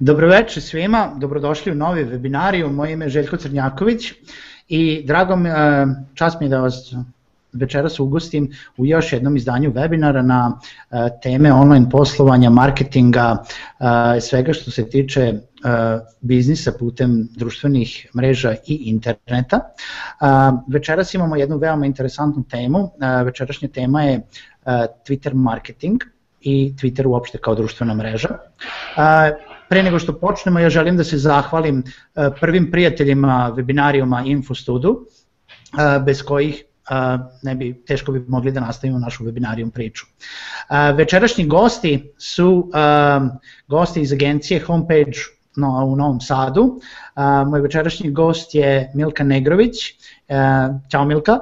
Dobroveče svima, dobrodošli u novi webinariju, moje ime je Željko Crnjaković i drago mi, e, čast mi je da vas večeras ugostim u još jednom izdanju webinara na e, teme online poslovanja, marketinga, e, svega što se tiče biznisa putem društvenih mreža i interneta. Večeras imamo jednu veoma interesantnu temu, večerašnja tema je Twitter marketing i Twitter uopšte kao društvena mreža. Pre nego što počnemo, ja želim da se zahvalim e, prvim prijateljima webinarijuma Infostudu, e, bez kojih e, ne bi, teško bi mogli da nastavimo našu webinarijum priču. Večerašnji gosti su gosti iz agencije Homepage no, u Novom Sadu. Moj večerašnji gost je Milka Negrović. Ćao Milka.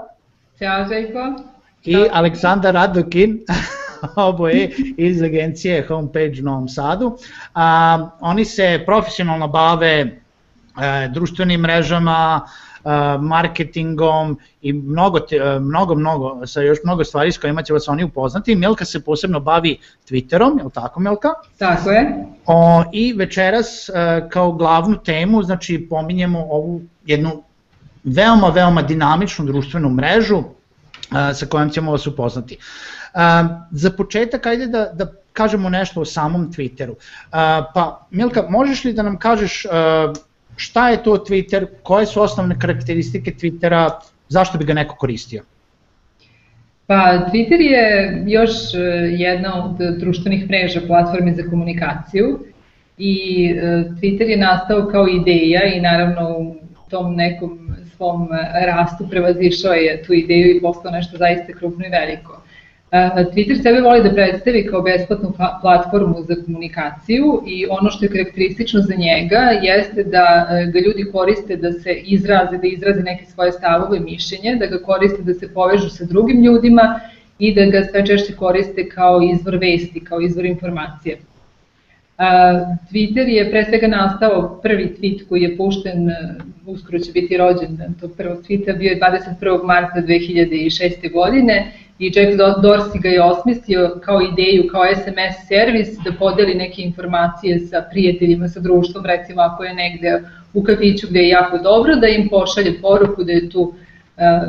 Ćao Željko. I Aleksandar Radokin. oboje iz agencije Homepage u Novom Sadu. A, oni se profesionalno bave e, društvenim mrežama, e, marketingom i mnogo, te, mnogo, mnogo, sa još mnogo stvari s kojima će vas oni upoznati. Milka se posebno bavi Twitterom, je li tako Milka? Tako je. O, I večeras e, kao glavnu temu, znači pominjemo ovu jednu veoma, veoma dinamičnu društvenu mrežu sa kojom ćemo vas upoznati. Za početak, ajde da, da kažemo nešto o samom Twitteru. Pa, Milka, možeš li da nam kažeš šta je to Twitter, koje su osnovne karakteristike Twittera, zašto bi ga neko koristio? Pa Twitter je još jedna od društvenih mreža platforme za komunikaciju i Twitter je nastao kao ideja i naravno u tom nekom svom rastu prevazišao je tu ideju i postao nešto zaista krupno i veliko. Twitter sebe voli da predstavi kao besplatnu platformu za komunikaciju i ono što je karakteristično za njega jeste da e, ga ljudi koriste da se izraze, da izraze neke svoje stavove i mišljenje, da ga koriste da se povežu sa drugim ljudima i da ga sve češće koriste kao izvor vesti, kao izvor informacije. Twitter je pre svega nastao prvi tweet koji je pušten, uskoro će biti rođen tog prvog tweeta, bio je 21. marta 2006. godine i Jack Dorsey ga je osmislio kao ideju, kao SMS servis da podeli neke informacije sa prijateljima, sa društvom, recimo ako je negde u kafiću gde je jako dobro, da im pošalje poruku da je tu uh,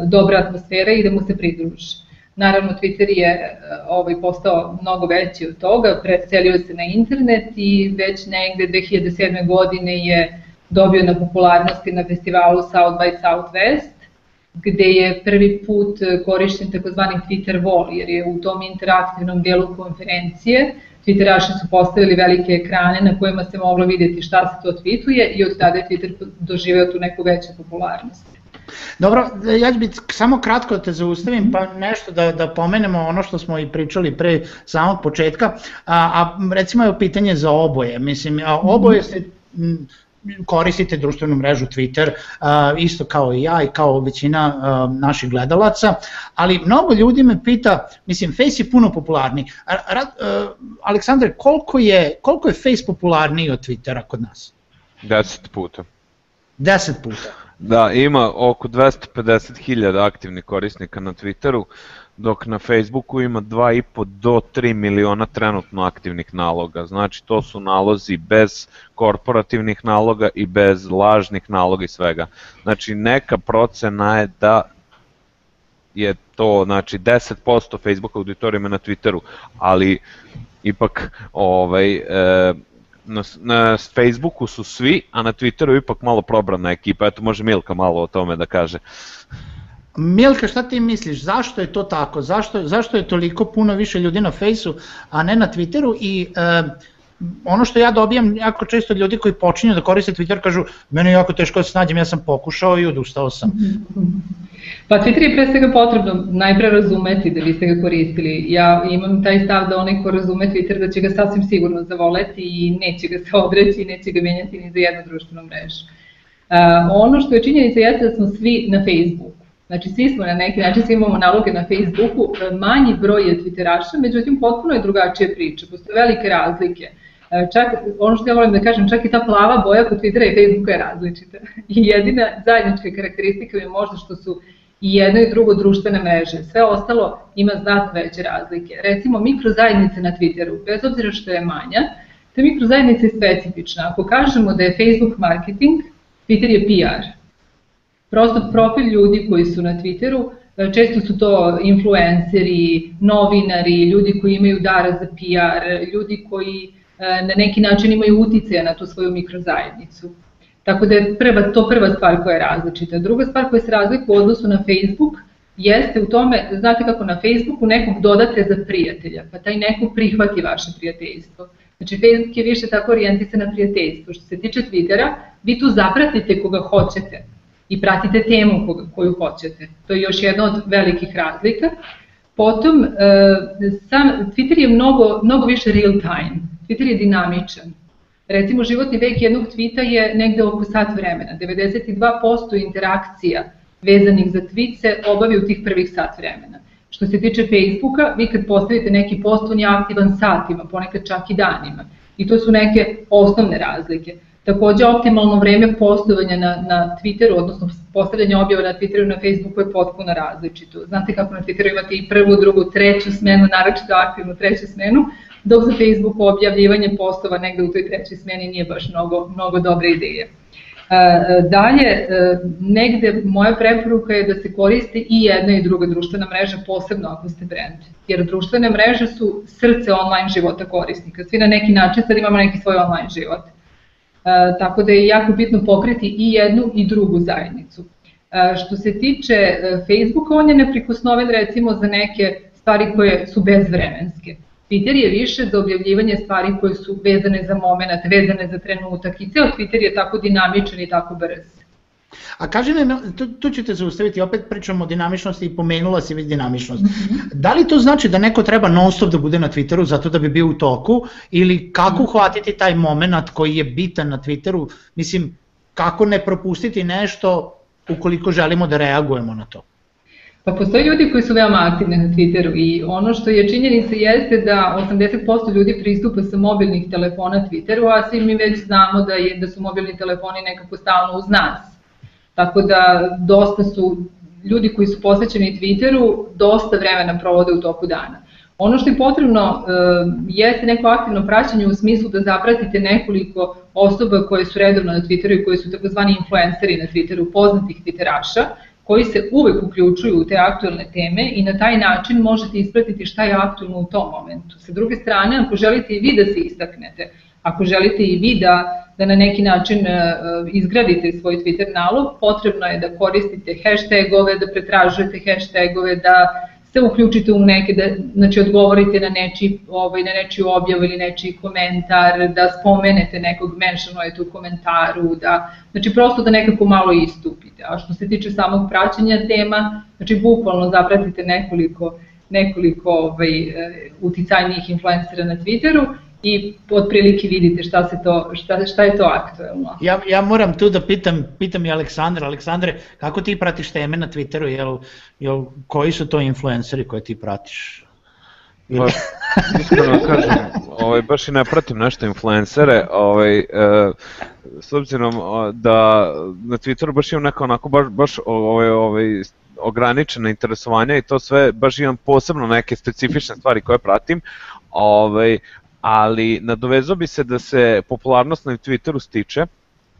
dobra atmosfera i da mu se pridruži. Naravno, Twitter je uh, ovaj, postao mnogo veći od toga, preselio se na internet i već negde 2007. godine je dobio na popularnosti na festivalu South by Southwest gde je prvi put korišćen takozvani Twitter wall, jer je u tom interaktivnom delu konferencije Twitteraši su postavili velike ekrane na kojima se moglo videti šta se to tweetuje i od tada je Twitter doživeo tu neku veću popularnost. Dobro, ja ću biti samo kratko da te zaustavim, pa nešto da, da pomenemo ono što smo i pričali pre samog početka, a, a recimo je pitanje za oboje, mislim, a oboje ste koristite društvenu mrežu Twitter, isto kao i ja i kao većina naših gledalaca, ali mnogo ljudi me pita, mislim, Face je puno popularniji. Aleksandar, koliko je, koliko je Face popularniji od Twittera kod nas? 10 puta. 10 puta. Da, ima oko 250.000 aktivnih korisnika na Twitteru, dok na Facebooku ima 2,5 do 3 miliona trenutno aktivnih naloga. Znači to su nalozi bez korporativnih naloga i bez lažnih naloga i svega. Znači neka procena je da je to znači 10% Facebook auditorijuma na Twitteru, ali ipak ovaj e, na, na Facebooku su svi, a na Twitteru ipak malo probrana ekipa, eto može Milka malo o tome da kaže. Milka, šta ti misliš, zašto je to tako, zašto, zašto je toliko puno više ljudi na Fejsu, a ne na Twitteru i e, ono što ja dobijam jako često od ljudi koji počinju da koriste Twitter kažu meni je jako teško da se nađem, ja sam pokušao i odustao sam. Pa Twitter je pre svega potrebno najpre razumeti da biste ga koristili. Ja imam taj stav da onaj ko razume Twitter da će ga sasvim sigurno zavoleti i neće ga se odreći i neće ga menjati ni za jednu društvenu mrežu. Uh, ono što je činjenica jeste da smo svi na Facebooku. Znači, svi smo na neki način, svi imamo naloge na Facebooku, manji broj je Twitteraša, međutim, potpuno je drugačija priča, postoje velike razlike. E, čak, ono što ja volim da kažem, čak i ta plava boja kod Twittera i Facebooka je različita. I jedina zajednička karakteristika je možda što su i jedno i drugo društvene mreže. Sve ostalo ima znatno veće razlike. Recimo, mikrozajednice na Twitteru, bez obzira što je manja, ta mikrozajednica je specifična. Ako kažemo da je Facebook marketing, Twitter je PR. Prosto profil ljudi koji su na Twitteru, e, često su to influenceri, novinari, ljudi koji imaju dara za PR, ljudi koji e, na neki način imaju utice na tu svoju mikrozajednicu. Tako da je prva, to prva stvar koja je različita. Druga stvar koja se razlikuje u odnosu na Facebook jeste u tome, znate kako na Facebooku nekog dodate za prijatelja, pa taj neko prihvati vaše prijateljstvo. Znači Facebook je više tako orijentisan na prijateljstvo. Što se tiče Twittera, vi tu zapratite koga hoćete i pratite temu koju hoćete. To je još jedna od velikih razlika. Potom, e, sam, Twitter je mnogo, mnogo više real time. Twitter je dinamičan. Recimo, životni vek jednog tvita je negde oko sat vremena. 92% interakcija vezanih za tweet se obavi u tih prvih sat vremena. Što se tiče Facebooka, vi kad postavite neki post, on je aktivan satima, ponekad čak i danima. I to su neke osnovne razlike. Takođe, optimalno vreme postovanja na, na Twitteru, odnosno postavljanje objava na Twitteru i na Facebooku je potpuno različito. Znate kako na Twitteru imate i prvu, drugu, treću smenu, naročito aktivnu treću smenu, dok za Facebook objavljivanje postova negde u toj trećoj smeni nije baš mnogo, mnogo dobre ideje. Dalje, negde moja preporuka je da se koriste i jedna i druga društvena mreža, posebno ako ste brand. Jer društvene mreže su srce online života korisnika. Svi na neki način sad imamo neki svoj online život. Tako da je jako bitno pokriti i jednu i drugu zajednicu. Što se tiče Facebooka, on je neprikosnoven recimo za neke stvari koje su bezvremenske. Twitter je više za objavljivanje stvari koje su vezane za moment, vezane za trenutak i ceo Twitter je tako dinamičan i tako brz. A kaži mi, tu, tu ćete zaustaviti, opet pričamo o dinamičnosti i pomenula si već dinamičnost. Mm -hmm. Da li to znači da neko treba non stop da bude na Twitteru zato da bi bio u toku ili kako uhvatiti taj moment koji je bitan na Twitteru, mislim kako ne propustiti nešto ukoliko želimo da reagujemo na to? Pa postoji ljudi koji su veoma aktivni na Twitteru i ono što je činjenica jeste da 80% ljudi pristupa sa mobilnih telefona Twitteru, a svi mi već znamo da, je, da su mobilni telefoni nekako stalno uz nas. Tako da dosta su ljudi koji su posvećeni Twitteru dosta vremena provode u toku dana. Ono što je potrebno e, jeste neko aktivno praćenje u smislu da zapratite nekoliko osoba koje su redovno na Twitteru i koji su takozvani influenceri na Twitteru, poznatih Twitteraša, koji se uvek uključuju u te aktuelne teme i na taj način možete ispratiti šta je aktuelno u tom momentu. Sa druge strane, ako želite i vi da se istaknete, ako želite i vi da, da na neki način uh, izgradite svoj Twitter nalog, potrebno je da koristite hashtagove, da pretražujete hashtagove, da se uključite u neke, da, znači odgovorite na neči, ovaj, na nečiju objavu ili nečiji komentar, da spomenete nekog, mentionujete u komentaru, da, znači prosto da nekako malo istupite. A što se tiče samog praćenja tema, znači bukvalno zapratite nekoliko, nekoliko ovaj, eh, uticajnijih influencera na Twitteru i otprilike vidite šta, se to, šta, šta je to aktuelno. Ja, ja moram tu da pitam, pitam i Aleksandra. Aleksandre, kako ti pratiš teme na Twitteru? Jel, jel, koji su to influenceri koje ti pratiš? Pa, iskreno da kažem, ovaj, baš i ne pratim nešto influencere, ovaj, e, s obzirom da na Twitteru baš imam neko onako baš, baš ovaj, ovaj, ograničena interesovanja i to sve, baš imam posebno neke specifične stvari koje pratim, ovaj, ali nadovezao bi se da se popularnost na Twitteru stiče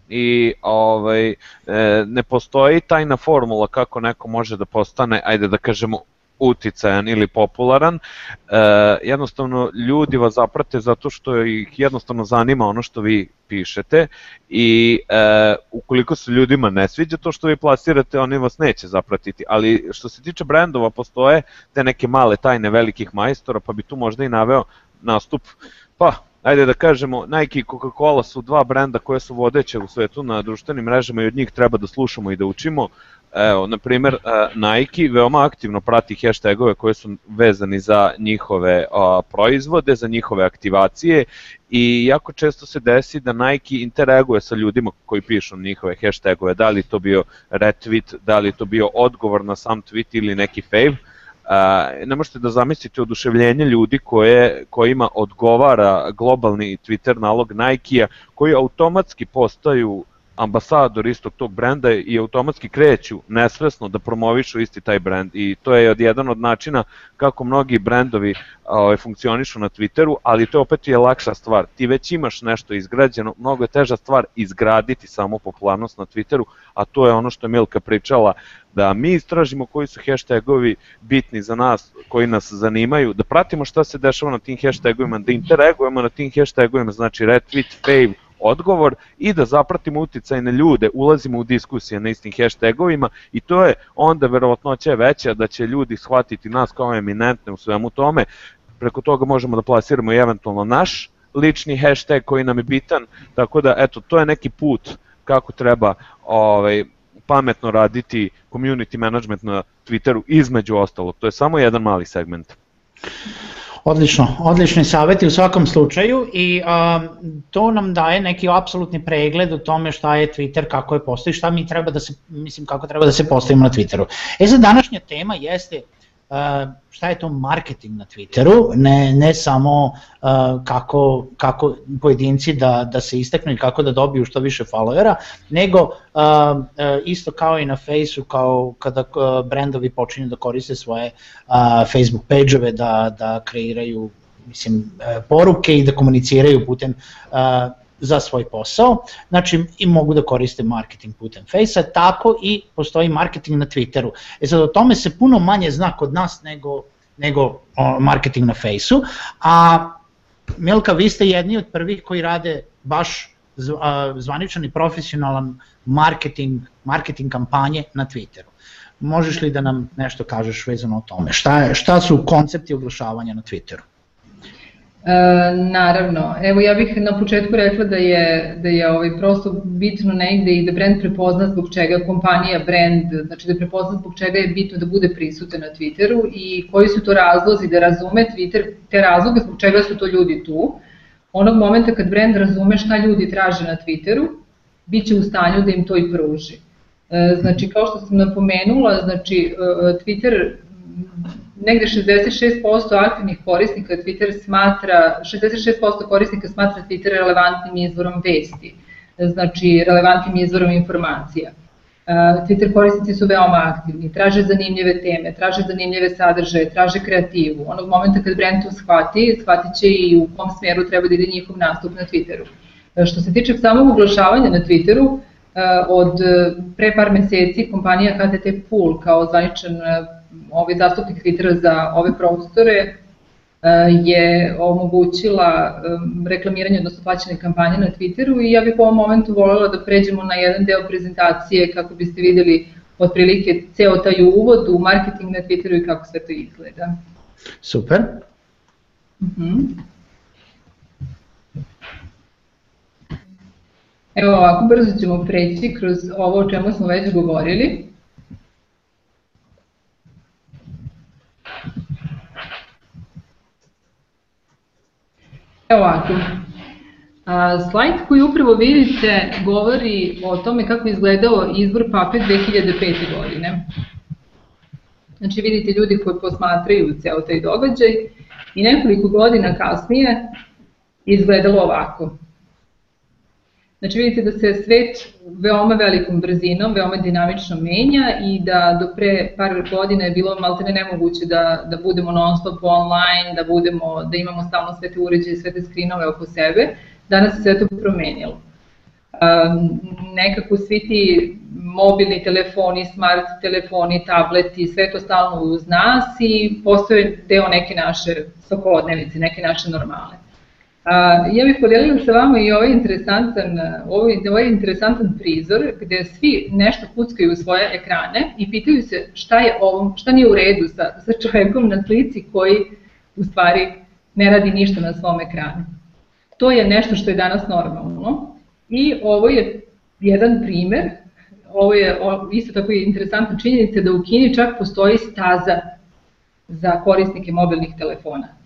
i ovaj, e, ne postoji tajna formula kako neko može da postane, ajde da kažemo, uticajan ili popularan, e, jednostavno ljudi vas zaprate zato što ih jednostavno zanima ono što vi pišete i e, ukoliko se ljudima ne sviđa to što vi plasirate, oni vas neće zapratiti, ali što se tiče brendova postoje te neke male tajne velikih majstora, pa bi tu možda i naveo nastup, pa ajde da kažemo, Nike i Coca-Cola su dva brenda koje su vodeće u svetu na društvenim mrežama i od njih treba da slušamo i da učimo. Evo, na primer, e, Nike veoma aktivno prati hashtagove koje su vezani za njihove proizvode, za njihove aktivacije i jako često se desi da Nike interaguje sa ljudima koji pišu njihove hashtagove, da li to bio retweet, da li to bio odgovor na sam tweet ili neki fave, ne možete da zamislite oduševljenje ljudi koje, kojima odgovara globalni Twitter nalog Nike-a, koji automatski postaju ambasador istog tog brenda i automatski kreću nesvesno da promovišu isti taj brend i to je od jedan od načina kako mnogi brendovi ovaj, funkcionišu na Twitteru, ali to opet je lakša stvar. Ti već imaš nešto izgrađeno, mnogo je teža stvar izgraditi samo popularnost na Twitteru, a to je ono što je Milka pričala, da mi istražimo koji su hashtagovi bitni za nas, koji nas zanimaju, da pratimo šta se dešava na tim hashtagovima, da interagujemo na tim hashtagovima, znači retweet, fave, odgovor i da zapratimo uticajne ljude, ulazimo u diskusije na istim hashtagovima i to je onda verovatnoća veća da će ljudi shvatiti nas kao eminentne u svemu tome, preko toga možemo da plasiramo i eventualno naš lični hashtag koji nam je bitan, tako da eto to je neki put kako treba ovaj, pametno raditi community management na Twitteru između ostalog, to je samo jedan mali segment. Odlično, odlični saveti u svakom slučaju i um, to nam daje neki apsolutni pregled o tome šta je Twitter, kako je postoji, šta mi treba da se, mislim kako treba da se postavimo na Twitteru. E sad današnja tema jeste šta je to marketing na Twitteru, ne, ne samo uh, kako, kako pojedinci da, da se istaknu i kako da dobiju što više followera, nego uh, isto kao i na Faceu, kao kada brendovi počinju da koriste svoje Facebook page-ove, da, da kreiraju mislim, poruke i da komuniciraju putem uh, za svoj posao, znači i mogu da koriste marketing putem Face-a, tako i postoji marketing na Twitteru. E sad o tome se puno manje zna kod nas nego, nego o, marketing na Face-u, a Milka, vi ste jedni od prvih koji rade baš zvaničan i profesionalan marketing, marketing kampanje na Twitteru. Možeš li da nam nešto kažeš vezano o tome? Šta, je, šta su koncepti oglašavanja na Twitteru? E, naravno, evo ja bih na početku rekla da je, da je ovaj prosto bitno negde i da brand prepozna zbog čega kompanija brand, znači da prepozna zbog čega je bitno da bude prisutan na Twitteru i koji su to razlozi da razume Twitter, te razloge zbog čega su to ljudi tu. Onog momenta kad brand razume šta ljudi traže na Twitteru, bit će u stanju da im to i pruži. E, znači, kao što sam napomenula, znači, e, Twitter negde 66% aktivnih korisnika Twitter smatra, 66% korisnika smatra Twitter relevantnim izvorom vesti, znači relevantnim izvorom informacija. Twitter korisnici su veoma aktivni, traže zanimljive teme, traže zanimljive sadržaje, traže kreativu. Onog momenta kad brand to shvati, shvatit će i u kom smeru treba da ide njihov nastup na Twitteru. Što se tiče samog oglašavanja na Twitteru, od pre par meseci kompanija KTT Pool kao zvaničan ovaj zastupnik Twittera za ove prostore e, je omogućila reklamiranje, odnosno plaćene kampanje na Twitteru i ja bih po ovom momentu voljela da pređemo na jedan deo prezentacije kako biste videli otprilike ceo taj uvod u marketing na Twitteru i kako sve to izgleda. Super. Uh mhm. -huh. Evo ovako brzo ćemo preći kroz ovo o čemu smo već govorili. Evo ovako. Slajd koji upravo vidite govori o tome kako je izgledao izbor pape 2005. godine. Znači vidite ljudi koji posmatraju ceo taj događaj i nekoliko godina kasnije izgledalo ovako. Znači vidite da se svet veoma velikom brzinom, veoma dinamično menja i da do pre par godina je bilo maltene nemoguće da, da budemo non stop online, da, budemo, da imamo stalno sve te uređaje, sve te skrinove oko sebe. Danas se sve to promenilo. Um, nekako svi ti mobilni telefoni, smart telefoni, tableti, sve to stalno uz nas i postoje deo neke naše svakodnevice, neke naše normale. Ja bih podelila sa vama i ovaj interesantan, ovaj, ovaj interesantan prizor gde svi nešto kuckaju u svoje ekrane i pitaju se šta je ovo, šta nije u redu sa, sa čovekom na slici koji u stvari ne radi ništa na svom ekranu. To je nešto što je danas normalno i ovo je jedan primer, ovo je isto tako je interesantna činjenica da u Kini čak postoji staza za korisnike mobilnih telefona.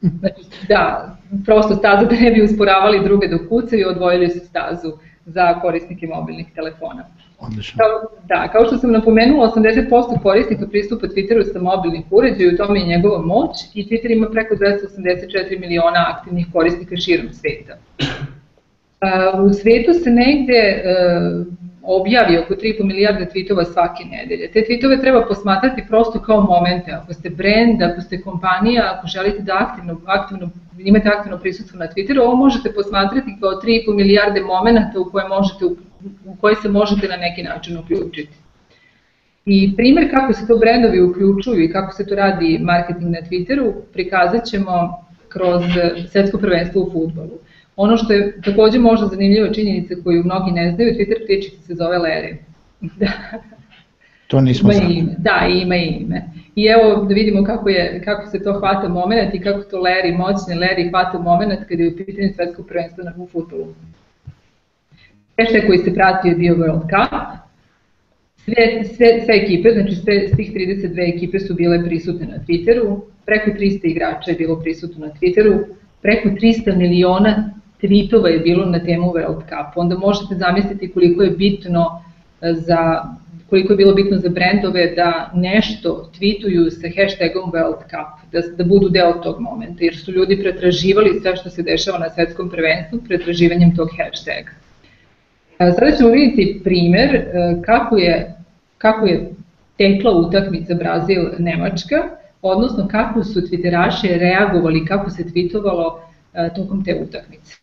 Znači, da, prosto staza da ne bi usporavali druge dok kucaju, odvojili su stazu za korisnike mobilnih telefona. Odlično. Kao, da, kao što sam napomenula, 80% korisnika pristupa Twitteru sa mobilnih uređaja u tome je njegova moć i Twitter ima preko 284 miliona aktivnih korisnika širom sveta. U svetu se negde objavi oko 3,5 milijarde tweetova svake nedelje. Te tweetove treba posmatrati prosto kao momente. Ako ste brand, ako ste kompanija, ako želite da aktivno, aktivno imate aktivno prisutstvo na Twitteru, ovo možete posmatrati kao 3,5 milijarde momenta u koje, možete, u koje se možete na neki način uključiti. I primer kako se to brendovi uključuju i kako se to radi marketing na Twitteru prikazat ćemo kroz svetsko prvenstvo u futbolu. Ono što je takođe možda zanimljiva činjenica koju mnogi ne znaju, Twitter ptičica se zove Larry. da. To nismo ima ime. Da, ima ime. I evo da vidimo kako, je, kako se to hvata moment i kako to Larry, moćni Larry hvata moment kada je u pitanju svetsko prvenstvo na futbolu. Hashtag koji se pratio je bio World Cup, Sve, sve, sve ekipe, znači sve, svih 32 ekipe su bile prisutne na Twitteru, preko 300 igrača je bilo prisutno na Twitteru, preko 300 miliona tweetova je bilo na temu World Cup. Onda možete zamisliti koliko je bitno e, za koliko je bilo bitno za brendove da nešto tweetuju sa hashtagom World Cup, da, da budu deo tog momenta, jer su ljudi pretraživali sve što se dešava na svetskom prvenstvu pretraživanjem tog hashtaga. E, sada ćemo vidjeti primer e, kako je kako je tekla utakmica Brazil-Nemačka, odnosno kako su twitteraši reagovali, kako se tweetovalo tokom te utakmice.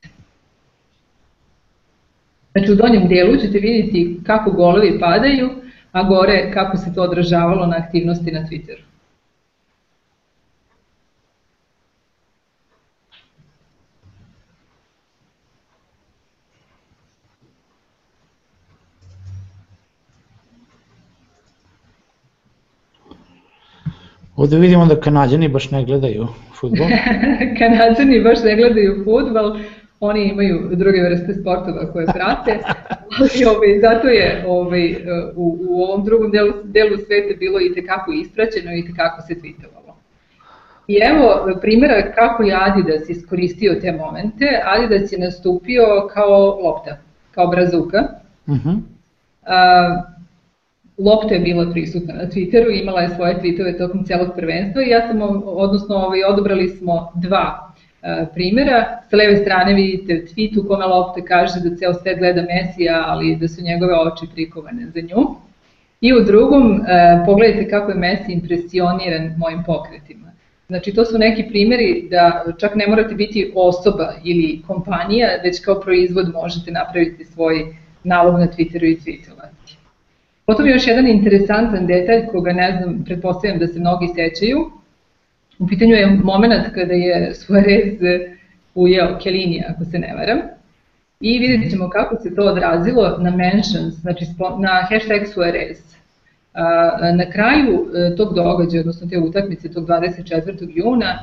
Znači u donjem delu ćete vidjeti kako golovi padaju, a gore kako se to odražavalo na aktivnosti na Twitteru. Ovde vidimo da kanadjani baš ne gledaju futbol. kanadjani baš ne gledaju futbol, oni imaju druge vrste sportova koje prate, ali ovaj, zato je ovaj, u, u ovom drugom delu, delu sveta bilo i tekako ispraćeno i tekako se tweetovalo. I evo primjera kako je Adidas iskoristio te momente. Adidas je nastupio kao lopta, kao brazuka. Uh -huh. Uh, Lopta je bila prisutna na Twitteru, imala je svoje tweetove tokom celog prvenstva i ja sam, odnosno ovaj, odobrali smo dva primjera. Sa leve strane vidite tweet u kome Lopta kaže da ceo svet gleda Mesija, ali da su njegove oči prikovane za nju. I u drugom uh, pogledajte kako je Messi impresioniran mojim pokretima. Znači to su neki primjeri da čak ne morate biti osoba ili kompanija, već kao proizvod možete napraviti svoj nalog na Twitteru i tweetovati. Potom još jedan interesantan detalj koga ne znam, pretpostavljam da se mnogi sećaju. U pitanju je moment kada je Suarez ujeo Kelini, ako se ne varam. I vidjet ćemo kako se to odrazilo na mentions, znači na hashtag Suarez. Na kraju e, tog događaja, odnosno te utakmice tog 24. juna,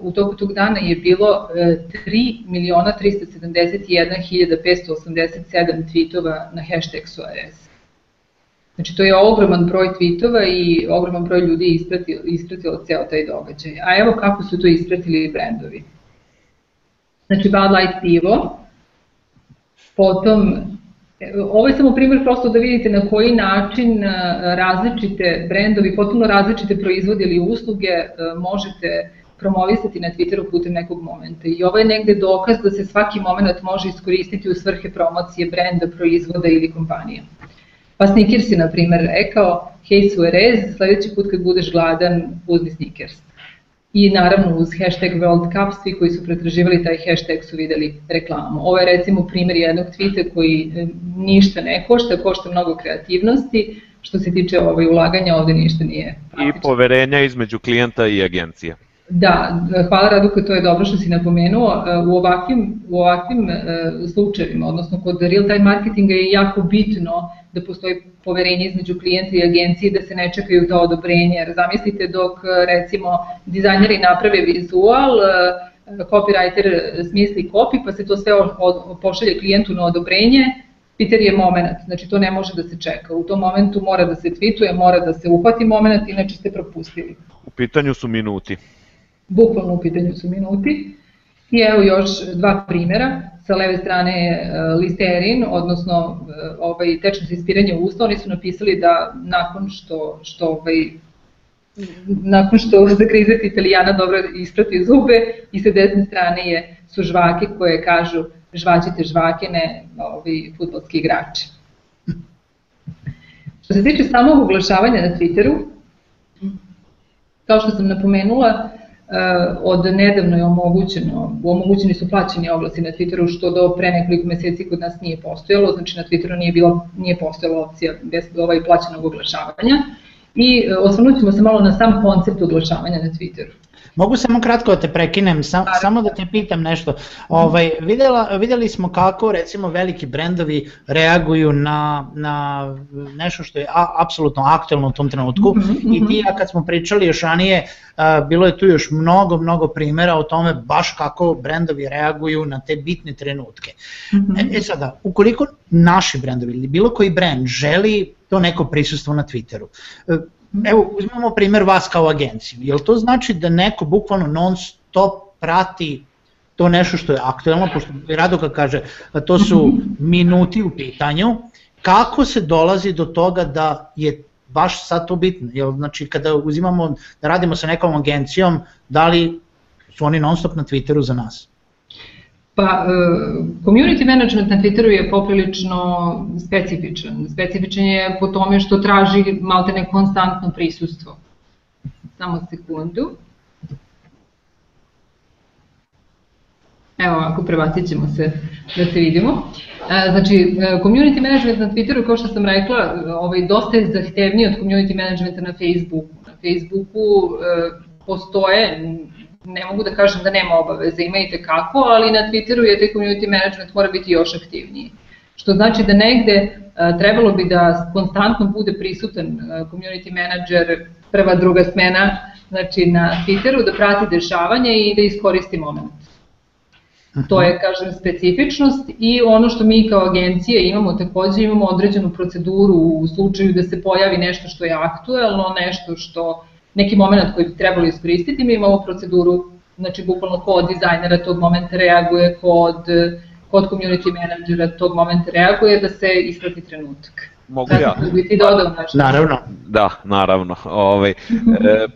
u toku tog dana je bilo 3.371.587 tweetova na hashtag Suarez. Znači to je ogroman broj tweetova i ogroman broj ljudi ispratilo, ispratilo ceo taj događaj. A evo kako su to ispratili brendovi. Znači Bud Light pivo, potom Ovo je samo primjer prosto da vidite na koji način različite brendovi, potpuno različite proizvode ili usluge možete promovisati na Twitteru putem nekog momenta. I ovo je negde dokaz da se svaki moment može iskoristiti u svrhe promocije brenda, proizvoda ili kompanije. Pa Snickers je, na primer, rekao, hej Suarez, sledeći put kad budeš gladan, uzmi Snickers. I naravno uz hashtag World Cup, svi koji su pretraživali taj hashtag su videli reklamu. Ovo je recimo primjer jednog tweeta koji e, ništa ne košta, košta mnogo kreativnosti, što se tiče ovaj ulaganja ovde ništa nije praktično. I poverenja između klijenta i agencije. Da, hvala Raduka, to je dobro što si napomenuo. E, u ovakvim, u ovakvim e, slučajevima, odnosno kod real time marketinga je jako bitno da postoji poverenje između klijenta i agencije da se ne čekaju ta odobrenja. Jer zamislite dok recimo dizajneri naprave vizual, e, copywriter smisli copy pa se to sve pošalje klijentu na odobrenje, Peter je moment, znači to ne može da se čeka. U tom momentu mora da se tweetuje, mora da se uhvati moment, inače ste propustili. U pitanju su minuti bukvalno u pitanju su minuti. I evo još dva primjera. Sa leve strane je Listerin, odnosno e, ovaj, tečno za ispiranje usta. Oni su napisali da nakon što, što ovaj, nakon što zagrizete italijana dobro isprati zube i sa desne strane je, su žvake koje kažu žvaćite žvakene, ovi futbolski igrači. Što se tiče samog oglašavanja na Twitteru, kao što sam napomenula, od nedavno je omogućeno, omogućeni su plaćeni oglasi na Twitteru, što do pre nekoliko meseci kod nas nije postojalo, znači na Twitteru nije, bilo, nije postojala opcija bez ovaj plaćenog oglašavanja. I eh, osvrnut ćemo se malo na sam koncept oglašavanja na Twitteru. Mogu samo kratko da te prekinem, sam, samo da te pitam nešto. Ovaj, videla, videli smo kako recimo veliki brendovi reaguju na, na nešto što je a, apsolutno aktualno u tom trenutku mm -hmm. i ti ja kad smo pričali još ranije, a, bilo je tu još mnogo, mnogo primera o tome baš kako brendovi reaguju na te bitne trenutke. Mm -hmm. e, e sada, ukoliko naši brendovi ili bilo koji brend želi to neko prisustvo na Twitteru, evo uzmemo primer vas kao agenciju, jel to znači da neko bukvalno non stop prati to nešto što je aktuelno, pošto Radoka kaže to su minuti u pitanju, kako se dolazi do toga da je baš sad to bitno, jel, znači kada uzimamo, da radimo sa nekom agencijom, da li su oni non stop na Twitteru za nas? Pa, e, community management na Twitteru je poprilično specifičan. Specifičan je po tome što traži maltene konstantno prisustvo. Samo sekundu. Evo ovako, prebacit ćemo se da se vidimo. E, znači, e, community management na Twitteru, kao što sam rekla, ovaj, dosta je zahtevniji od community managementa na Facebooku. Na Facebooku postoje ne mogu da kažem da nema obaveze, ima i tekako, ali na Twitteru je taj community management mora biti još aktivniji. Što znači da negde uh, trebalo bi da konstantno bude prisutan uh, community manager, prva, druga smena, znači na Twitteru, da prati dešavanje i da iskoristi moment. To je, kažem, specifičnost i ono što mi kao agencije imamo takođe, imamo određenu proceduru u slučaju da se pojavi nešto što je aktuelno, nešto što neki moment koji bi trebali iskoristiti, mi imamo proceduru, znači bukvalno kod dizajnera tog momenta reaguje, kod, kod community menadžera tog momenta reaguje da se isprati trenutak. Mogu ja? Da bi ti dodao nešto? Naravno. Da, naravno. Ovaj, e,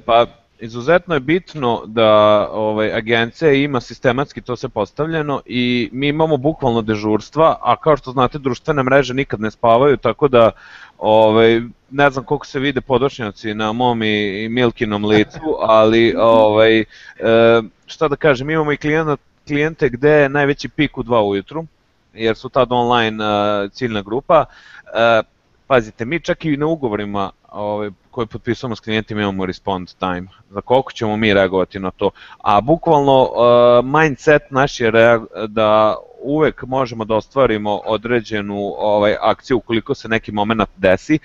pa izuzetno je bitno da ovaj agencija ima sistematski to se postavljeno i mi imamo bukvalno dežurstva, a kao što znate društvene mreže nikad ne spavaju, tako da ovaj ne znam koliko se vide podočnjaci na mom i Milkinom licu, ali ovaj, e, šta da kažem, imamo i klijenta, klijente gde je najveći pik u 2 ujutru, jer su tad online e, ciljna grupa. E, pazite, mi čak i na ugovorima ovaj, koje potpisujemo s klijentima imamo respond time, za koliko ćemo mi reagovati na to, a bukvalno mindset naš je da uvek možemo da ostvarimo određenu ovaj akciju ukoliko se neki moment desi,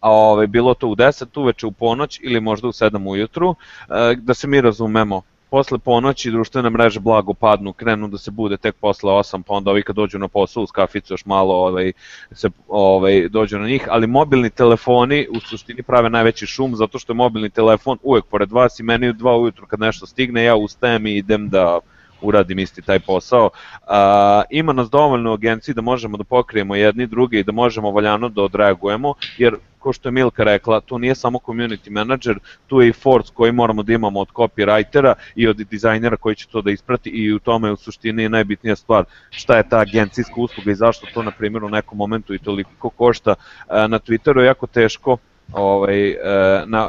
a ovaj, bilo to u 10 uveče u ponoć ili možda u 7 ujutru, e, da se mi razumemo, posle ponoći društvene mreže blago padnu, krenu da se bude tek posle 8, pa onda ovi kad dođu na posao uz kaficu još malo ovaj, se ovaj, dođu na njih, ali mobilni telefoni u suštini prave najveći šum zato što je mobilni telefon uvek pored vas i meni u 2 ujutru kad nešto stigne ja ustajem i idem da uradim isti taj posao. A, ima nas dovoljno u agenciji da možemo da pokrijemo jedni drugi i da možemo valjano da odreagujemo, jer ko što je Milka rekla, to nije samo community manager, tu je i force koji moramo da imamo od copywritera i od dizajnera koji će to da isprati i u tome u suštini najbitnija stvar šta je ta agencijska usluga i zašto to na primjer u nekom momentu i toliko košta. Na Twitteru je jako teško ovaj, na,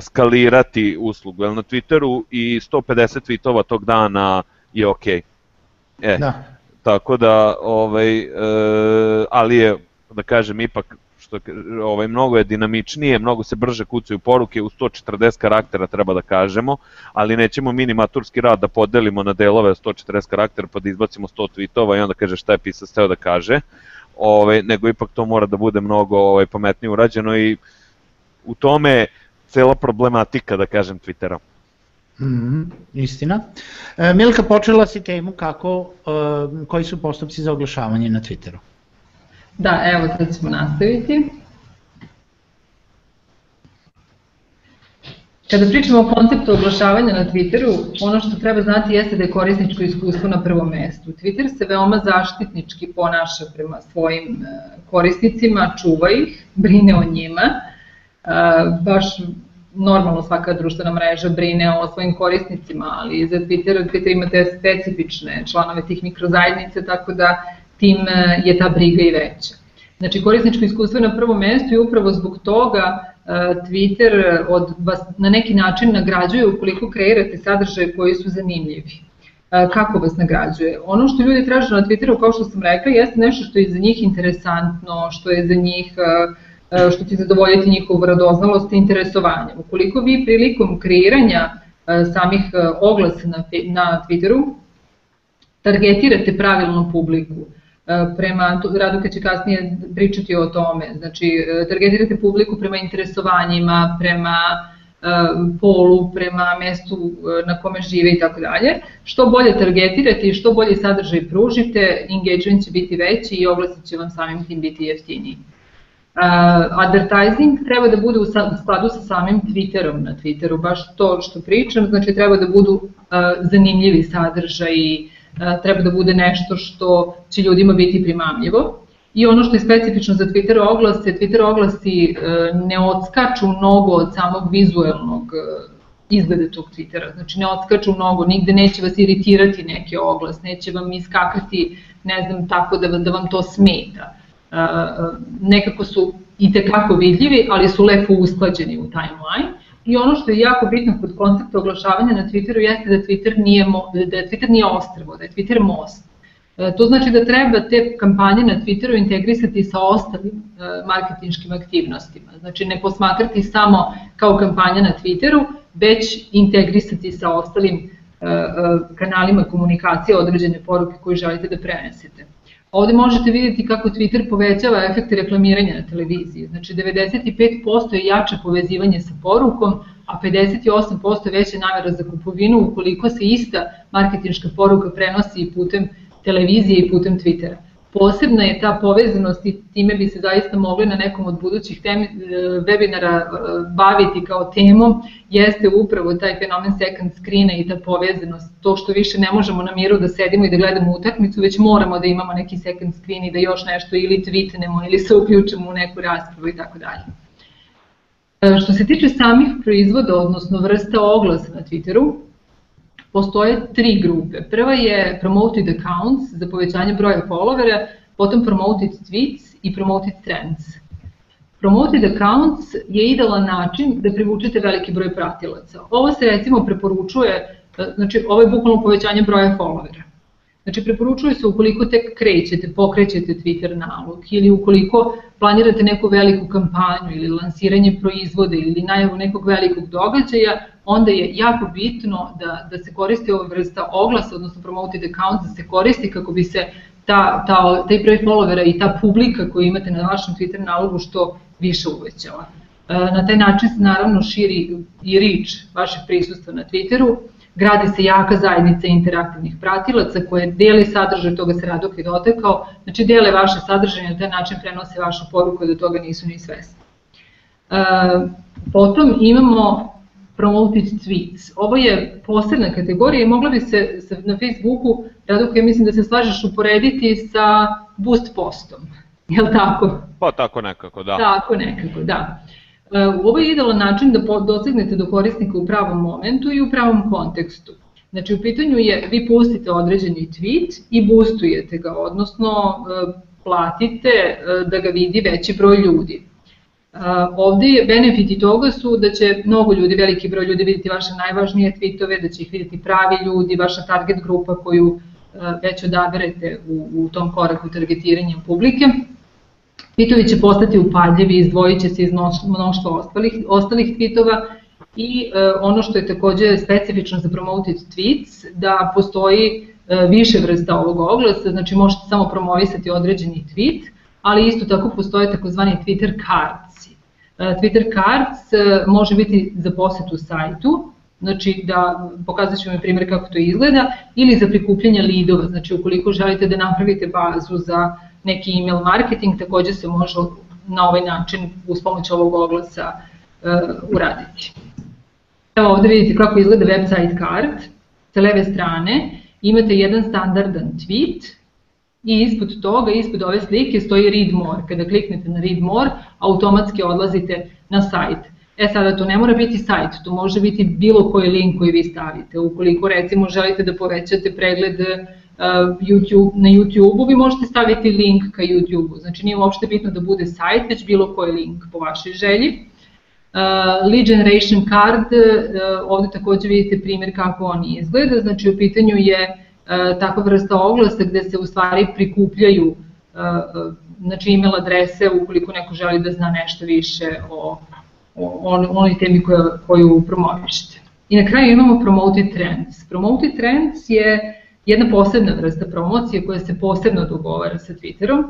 skalirati uslugu, jer na Twitteru i 150 tweetova tog dana je okej. Okay. E, da. Tako da, ovaj, e, ali je, da kažem, ipak što ovaj mnogo je dinamičnije, mnogo se brže kucaju poruke u 140 karaktera treba da kažemo, ali nećemo minimaturski rad da podelimo na delove 140 karaktera pa da izbacimo 100 tweetova i onda kaže šta je pisac teo da kaže. Ovaj nego ipak to mora da bude mnogo ovaj pametnije urađeno i u tome cela problematika da kažem Twittera. Mm istina. E, Milka, počela si temu kako, e, koji su postupci za oglašavanje na Twitteru? Da, evo sad ćemo nastaviti. Kada pričamo o konceptu oglašavanja na Twitteru, ono što treba znati jeste da je korisničko iskustvo na prvom mestu. Twitter se veoma zaštitnički ponaša prema svojim e, korisnicima, čuva ih, brine o njima, e, baš normalno svaka društvena mreža brine o svojim korisnicima, ali za Twitter, Twitter ima te specifične članove tih mikrozajednice, tako da tim e, je ta briga i veća. Znači, korisničko iskustvo je na prvom mestu i upravo zbog toga e, Twitter od vas na neki način nagrađuje ukoliko kreirate sadržaje koji su zanimljivi. E, kako vas nagrađuje? Ono što ljudi traže na Twitteru, kao što sam rekla, jeste nešto što je za njih interesantno, što je za njih što će zadovoljiti njihovu radoznalost i interesovanje. Ukoliko vi prilikom kreiranja samih oglasa na, na Twitteru targetirate pravilnu publiku, E, prema, Raduka će kasnije pričati o tome, znači e, targetirate publiku prema interesovanjima, prema e, polu, prema mestu na kome žive i tako dalje. Što bolje targetirate i što bolje sadržaj pružite, engagement će biti veći i oglasi će vam samim tim biti jeftiniji. Advertising treba da bude u skladu sa samim Twitterom na Twitteru, baš to što pričam, znači treba da budu zanimljivi sadržaji, treba da bude nešto što će ljudima biti primamljivo. I ono što je specifično za Twitter oglase, Twitter oglasi ne odskaču mnogo od samog vizuelnog izgleda tog Twittera. Znači ne odskaču mnogo, nigde neće vas iritirati neki oglas, neće vam iskakati, ne znam, tako da, da vam to smeta. Nekako su i tekako vidljivi, ali su lepo usklađeni u timeline. I ono što je jako bitno kod koncepta oglašavanja na Twitteru jeste da Twitter nije, da Twitter nije ostrvo, da je Twitter most. E, to znači da treba te kampanje na Twitteru integrisati sa ostalim e, marketinškim aktivnostima. Znači ne posmatrati samo kao kampanja na Twitteru, već integrisati sa ostalim e, kanalima komunikacije određene poruke koje želite da prenesete. Ovde možete vidjeti kako Twitter povećava efekte reklamiranja na televiziji. Znači 95% je jače povezivanje sa porukom, a 58% veća namera za kupovinu ukoliko se ista marketinška poruka prenosi putem televizije i putem Twittera. Posebna je ta povezanost i time bi se zaista mogli na nekom od budućih temi, e, webinara e, baviti kao temom, jeste upravo taj fenomen second screena i ta povezanost, to što više ne možemo na miru da sedimo i da gledamo utakmicu, već moramo da imamo neki second screen i da još nešto ili tweetnemo ili se uključimo u neku raspravu i tako dalje. E, što se tiče samih proizvoda, odnosno vrsta oglasa na Twitteru, postoje tri grupe. Prva je promoted accounts za povećanje broja followera, potom promoted tweets i promoted trends. Promoted accounts je idealan način da privučete veliki broj pratilaca. Ovo se recimo preporučuje, znači ovo je bukvalno povećanje broja followera. Znači, preporučuje se ukoliko tek krećete, pokrećete Twitter nalog ili ukoliko planirate neku veliku kampanju ili lansiranje proizvoda ili najavu nekog velikog događaja, onda je jako bitno da, da se koristi ova vrsta oglasa, odnosno promoted account, da se koristi kako bi se ta, ta, taj broj followera i ta publika koju imate na vašem Twitter nalogu što više uvećala. E, na taj način se naravno širi i reach vašeg prisustva na Twitteru, gradi se jaka zajednica interaktivnih pratilaca koje deli sadržaj, toga se Radok i dotekao, znači dele vaše sadržaje na taj način prenose vašu poruku da toga nisu ni svesni. E, potom imamo promoted tweets. Ovo je posebna kategorija i mogla bi se na Facebooku, Radok, ja mislim da se slažeš uporediti sa boost postom. Je li tako? Pa tako nekako, da. Tako nekako, da. E, ovo je idealan način da dosegnete do korisnika u pravom momentu i u pravom kontekstu. Znači, u pitanju je, vi pustite određeni tweet i boostujete ga, odnosno e, platite e, da ga vidi veći broj ljudi. Ovde benefiti toga su da će mnogo ljudi, veliki broj ljudi vidjeti vaše najvažnije tweetove, da će ih vidjeti pravi ljudi, vaša target grupa koju već odaberete u, u tom koraku targetiranja publike. Tweetovi će postati upadljivi, izdvojit će se iz mnoštva ostalih, ostalih tweetova i e, ono što je takođe specifično za promoted tweets, da postoji e, više vrsta ovog oglasa, znači možete samo promovisati određeni tweet, ali isto tako postoje takozvani Twitter cards. E, Twitter cards e, može biti za posetu sajtu, znači da pokazat ću vam primjer kako to izgleda, ili za prikupljanje lidova, znači ukoliko želite da napravite bazu za neki email marketing, takođe se može na ovaj način uz pomoć ovog oglasa uh, uraditi. Evo ovde vidite kako izgleda website card. Sa leve strane imate jedan standardan tweet i ispod toga, ispod ove slike stoji read more. Kada kliknete na read more, automatski odlazite na sajt. E sada to ne mora biti sajt, to može biti bilo koji link koji vi stavite. Ukoliko recimo želite da povećate pregled YouTube, na YouTube-u, vi možete staviti link ka YouTube-u. Znači nije uopšte bitno da bude sajt, već bilo koji link po vašoj želji. Uh, lead generation card, uh, ovde takođe vidite primjer kako on izgleda, znači u pitanju je uh, takva vrsta oglasa gde se u stvari prikupljaju znači email adrese ukoliko neko želi da zna nešto više o, o on, onoj temi koju, koju promovišete. I na kraju imamo Promoted Trends. Promoted Trends je jedna posebna vrsta promocije koja se posebno dogovara sa Twitterom.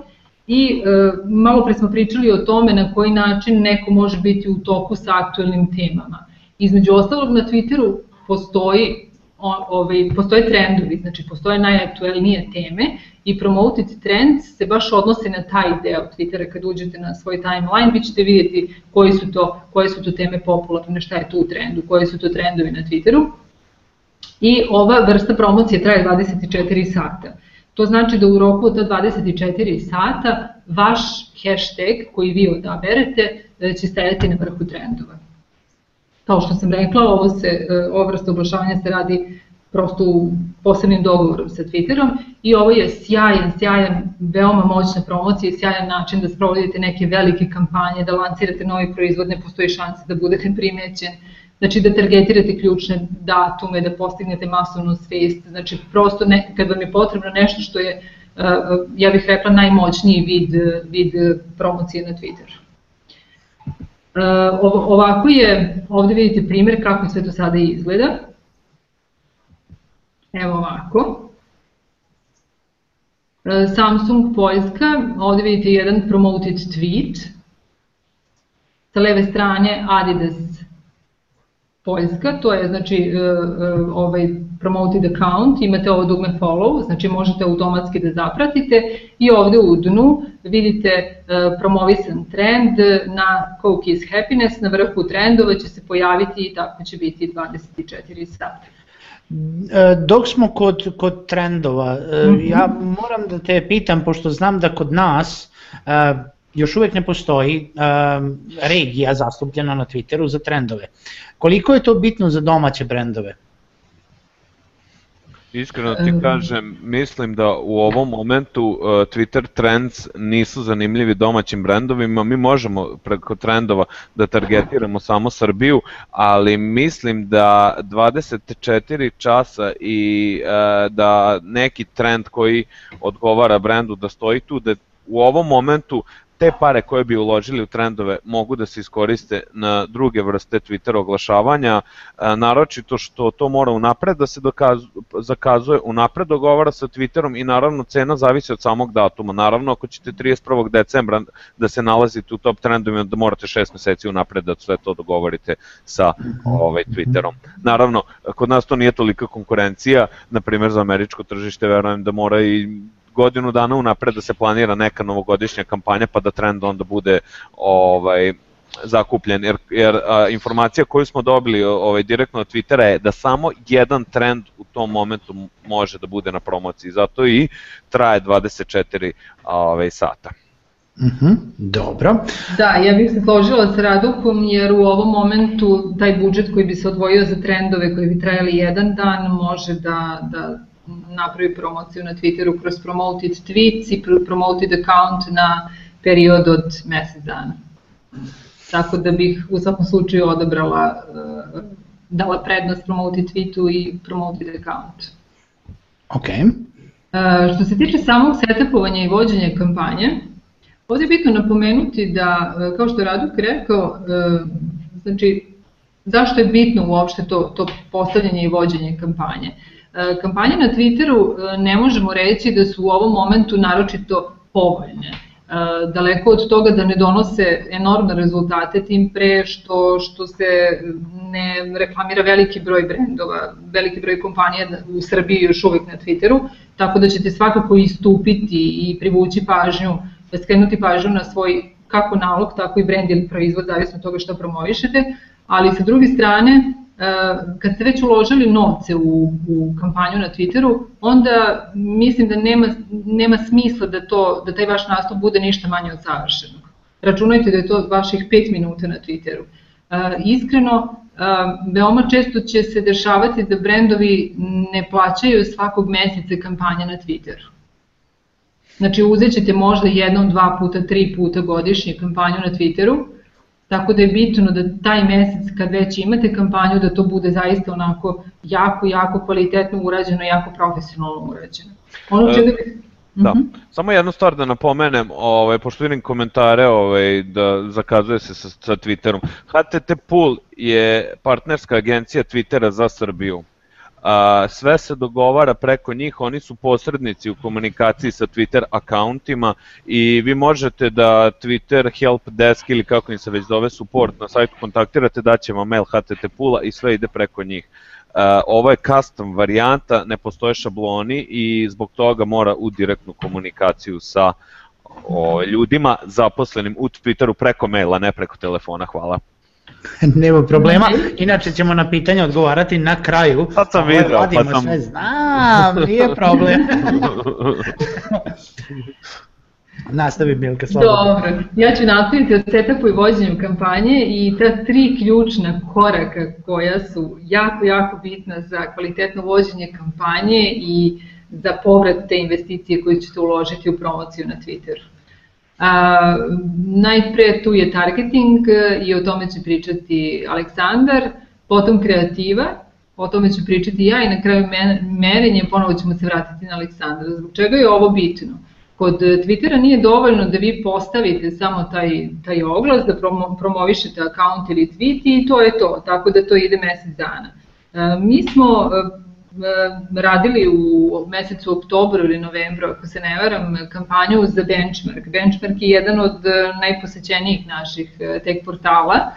I e, malo pre smo pričali o tome na koji način neko može biti u toku sa aktuelnim temama. Između ostalog na Twitteru postoji ovaj, postoje trendovi, znači postoje najaktuelnije teme i promoted trends se baš odnose na taj deo Twittera. Kad uđete na svoj timeline, vi ćete vidjeti koji su to, koje su to teme popularne, šta je tu u trendu, koji su to trendovi na Twitteru i ova vrsta promocije traje 24 sata. To znači da u roku od 24 sata vaš hashtag koji vi odaberete e, će stajati na vrhu trendova. Kao što sam rekla, ovo se, e, ova vrsta se radi prosto u posebnim dogovorom sa Twitterom i ovo je sjajan, sjajan, veoma moćna promocija i sjajan način da sprovodite neke velike kampanje, da lancirate novi proizvod, ne postoji šanse da budete primećen, znači da targetirate ključne datume, da postignete masovnu svest, znači prosto ne, kad vam je potrebno nešto što je, uh, ja bih rekla, najmoćniji vid, vid promocije na Twitteru. Uh, ovako je, ovde vidite primjer kako sve to sada izgleda. Evo ovako. Uh, Samsung Poljska, ovde vidite jedan promoted tweet. Sa leve strane Adidas Poljska, to je znači e, e, ovaj promoted account, imate ovo dugme follow, znači možete automatski da zapratite i ovde u dnu vidite e, promovisan trend na Coke is Happiness, na vrhu trendova će se pojaviti i tako će biti 24 sata. Dok smo kod, kod trendova, ja moram da te pitam, pošto znam da kod nas još uvek ne postoji um, regija zastupljena na Twitteru za trendove. Koliko je to bitno za domaće brendove? Iskreno ti kažem, mislim da u ovom momentu uh, Twitter Trends nisu zanimljivi domaćim brendovima, mi možemo preko trendova da targetiramo samo Srbiju, ali mislim da 24 časa i uh, da neki trend koji odgovara brendu da stoji tu, da u ovom momentu te pare koje bi uložili u trendove mogu da se iskoriste na druge vrste Twitter oglašavanja, naročito što to mora unapred da se dokazu, zakazuje, unapred dogovara sa Twitterom i naravno cena zavisi od samog datuma. Naravno, ako ćete 31. decembra da se nalazite u top trendovima, da morate 6 meseci unapred da sve to dogovorite sa ovaj, Twitterom. Naravno, kod nas to nije tolika konkurencija, na primjer za američko tržište verujem da mora i godinu dana unapred da se planira neka novogodišnja kampanja pa da trend onda bude ovaj zakupljen jer, jer a, informacija koju smo dobili ovaj direktno od Twittera je da samo jedan trend u tom momentu može da bude na promociji zato i traje 24 ovaj sata. Mhm, -huh, dobro. Da, ja bih se složila sa Radukom jer u ovom momentu taj budžet koji bi se odvojio za trendove koji bi trajali jedan dan može da, da napravi promociju na Twitteru kroz promoted tweets i promoted account na period od mesec dana. Tako da bih u svakom slučaju odabrala, uh, dala prednost promoted tweetu i promoted account. Ok. Uh, što se tiče samog setupovanja i vođenja kampanje, ovde je bitno napomenuti da, uh, kao što je Raduk rekao, znači, zašto je bitno uopšte to, to postavljanje i vođenje kampanje? E, kampanje na Twitteru e, ne možemo reći da su u ovom momentu naročito povoljne. E, daleko od toga da ne donose enormne rezultate, tim pre što, što se ne reklamira veliki broj brendova, veliki broj kompanija u Srbiji još uvek na Twitteru, tako da ćete svakako istupiti i privući pažnju, skrenuti pažnju na svoj kako nalog, tako i brend ili proizvod, zavisno od toga što promovišete, ali sa druge strane kad ste već uložili novce u, u kampanju na Twitteru, onda mislim da nema, nema smisla da, to, da taj vaš nastup bude ništa manje od savršenog. Računajte da je to vaših 5 minuta na Twitteru. Iskreno, veoma često će se dešavati da brendovi ne plaćaju svakog meseca kampanje na Twitteru. Znači uzet ćete možda jednom, dva puta, tri puta godišnje kampanju na Twitteru, tako da je bitno da taj mesec kad već imate kampanju da to bude zaista onako jako, jako kvalitetno urađeno, jako profesionalno urađeno. Ono čega Da. Mm -hmm. Samo jednu stvar da napomenem, ovaj, pošto vidim komentare ovaj, da zakazuje se sa, sa Twitterom. HTT Pool je partnerska agencija Twittera za Srbiju. A, sve se dogovara preko njih, oni su posrednici u komunikaciji sa Twitter akauntima i vi možete da Twitter help desk ili kako im se već zove support na sajtu kontaktirate, daće vam mail HTT Pula i sve ide preko njih. Uh, ovo je custom varijanta, ne postoje šabloni i zbog toga mora u direktnu komunikaciju sa o, ljudima zaposlenim u Twitteru preko maila, ne preko telefona. Hvala. Nema problema, inače ćemo na pitanje odgovarati na kraju. Sad sam vidio, pa sam... Sve znam, nije problem. Nastavi Milka, slobodno. Dobro, ja ću nastaviti o setupu i vođenju kampanje i ta tri ključna koraka koja su jako, jako bitna za kvalitetno vođenje kampanje i za povrat te investicije koje ćete uložiti u promociju na Twitteru. A, najpre tu je targeting i o tome će pričati Aleksandar, potom kreativa, o tome ću pričati ja i na kraju merenje ponovo ćemo se vratiti na Aleksandra. Zbog čega je ovo bitno? Kod Twittera nije dovoljno da vi postavite samo taj, taj oglas, da promo, promovišete akaunt ili tweet i to je to, tako da to ide mesec dana. E, mi smo e, e, radili u mesecu oktobru ili novembru, ako se ne varam, kampanju za Benchmark. Benchmark je jedan od najposećenijih naših tech portala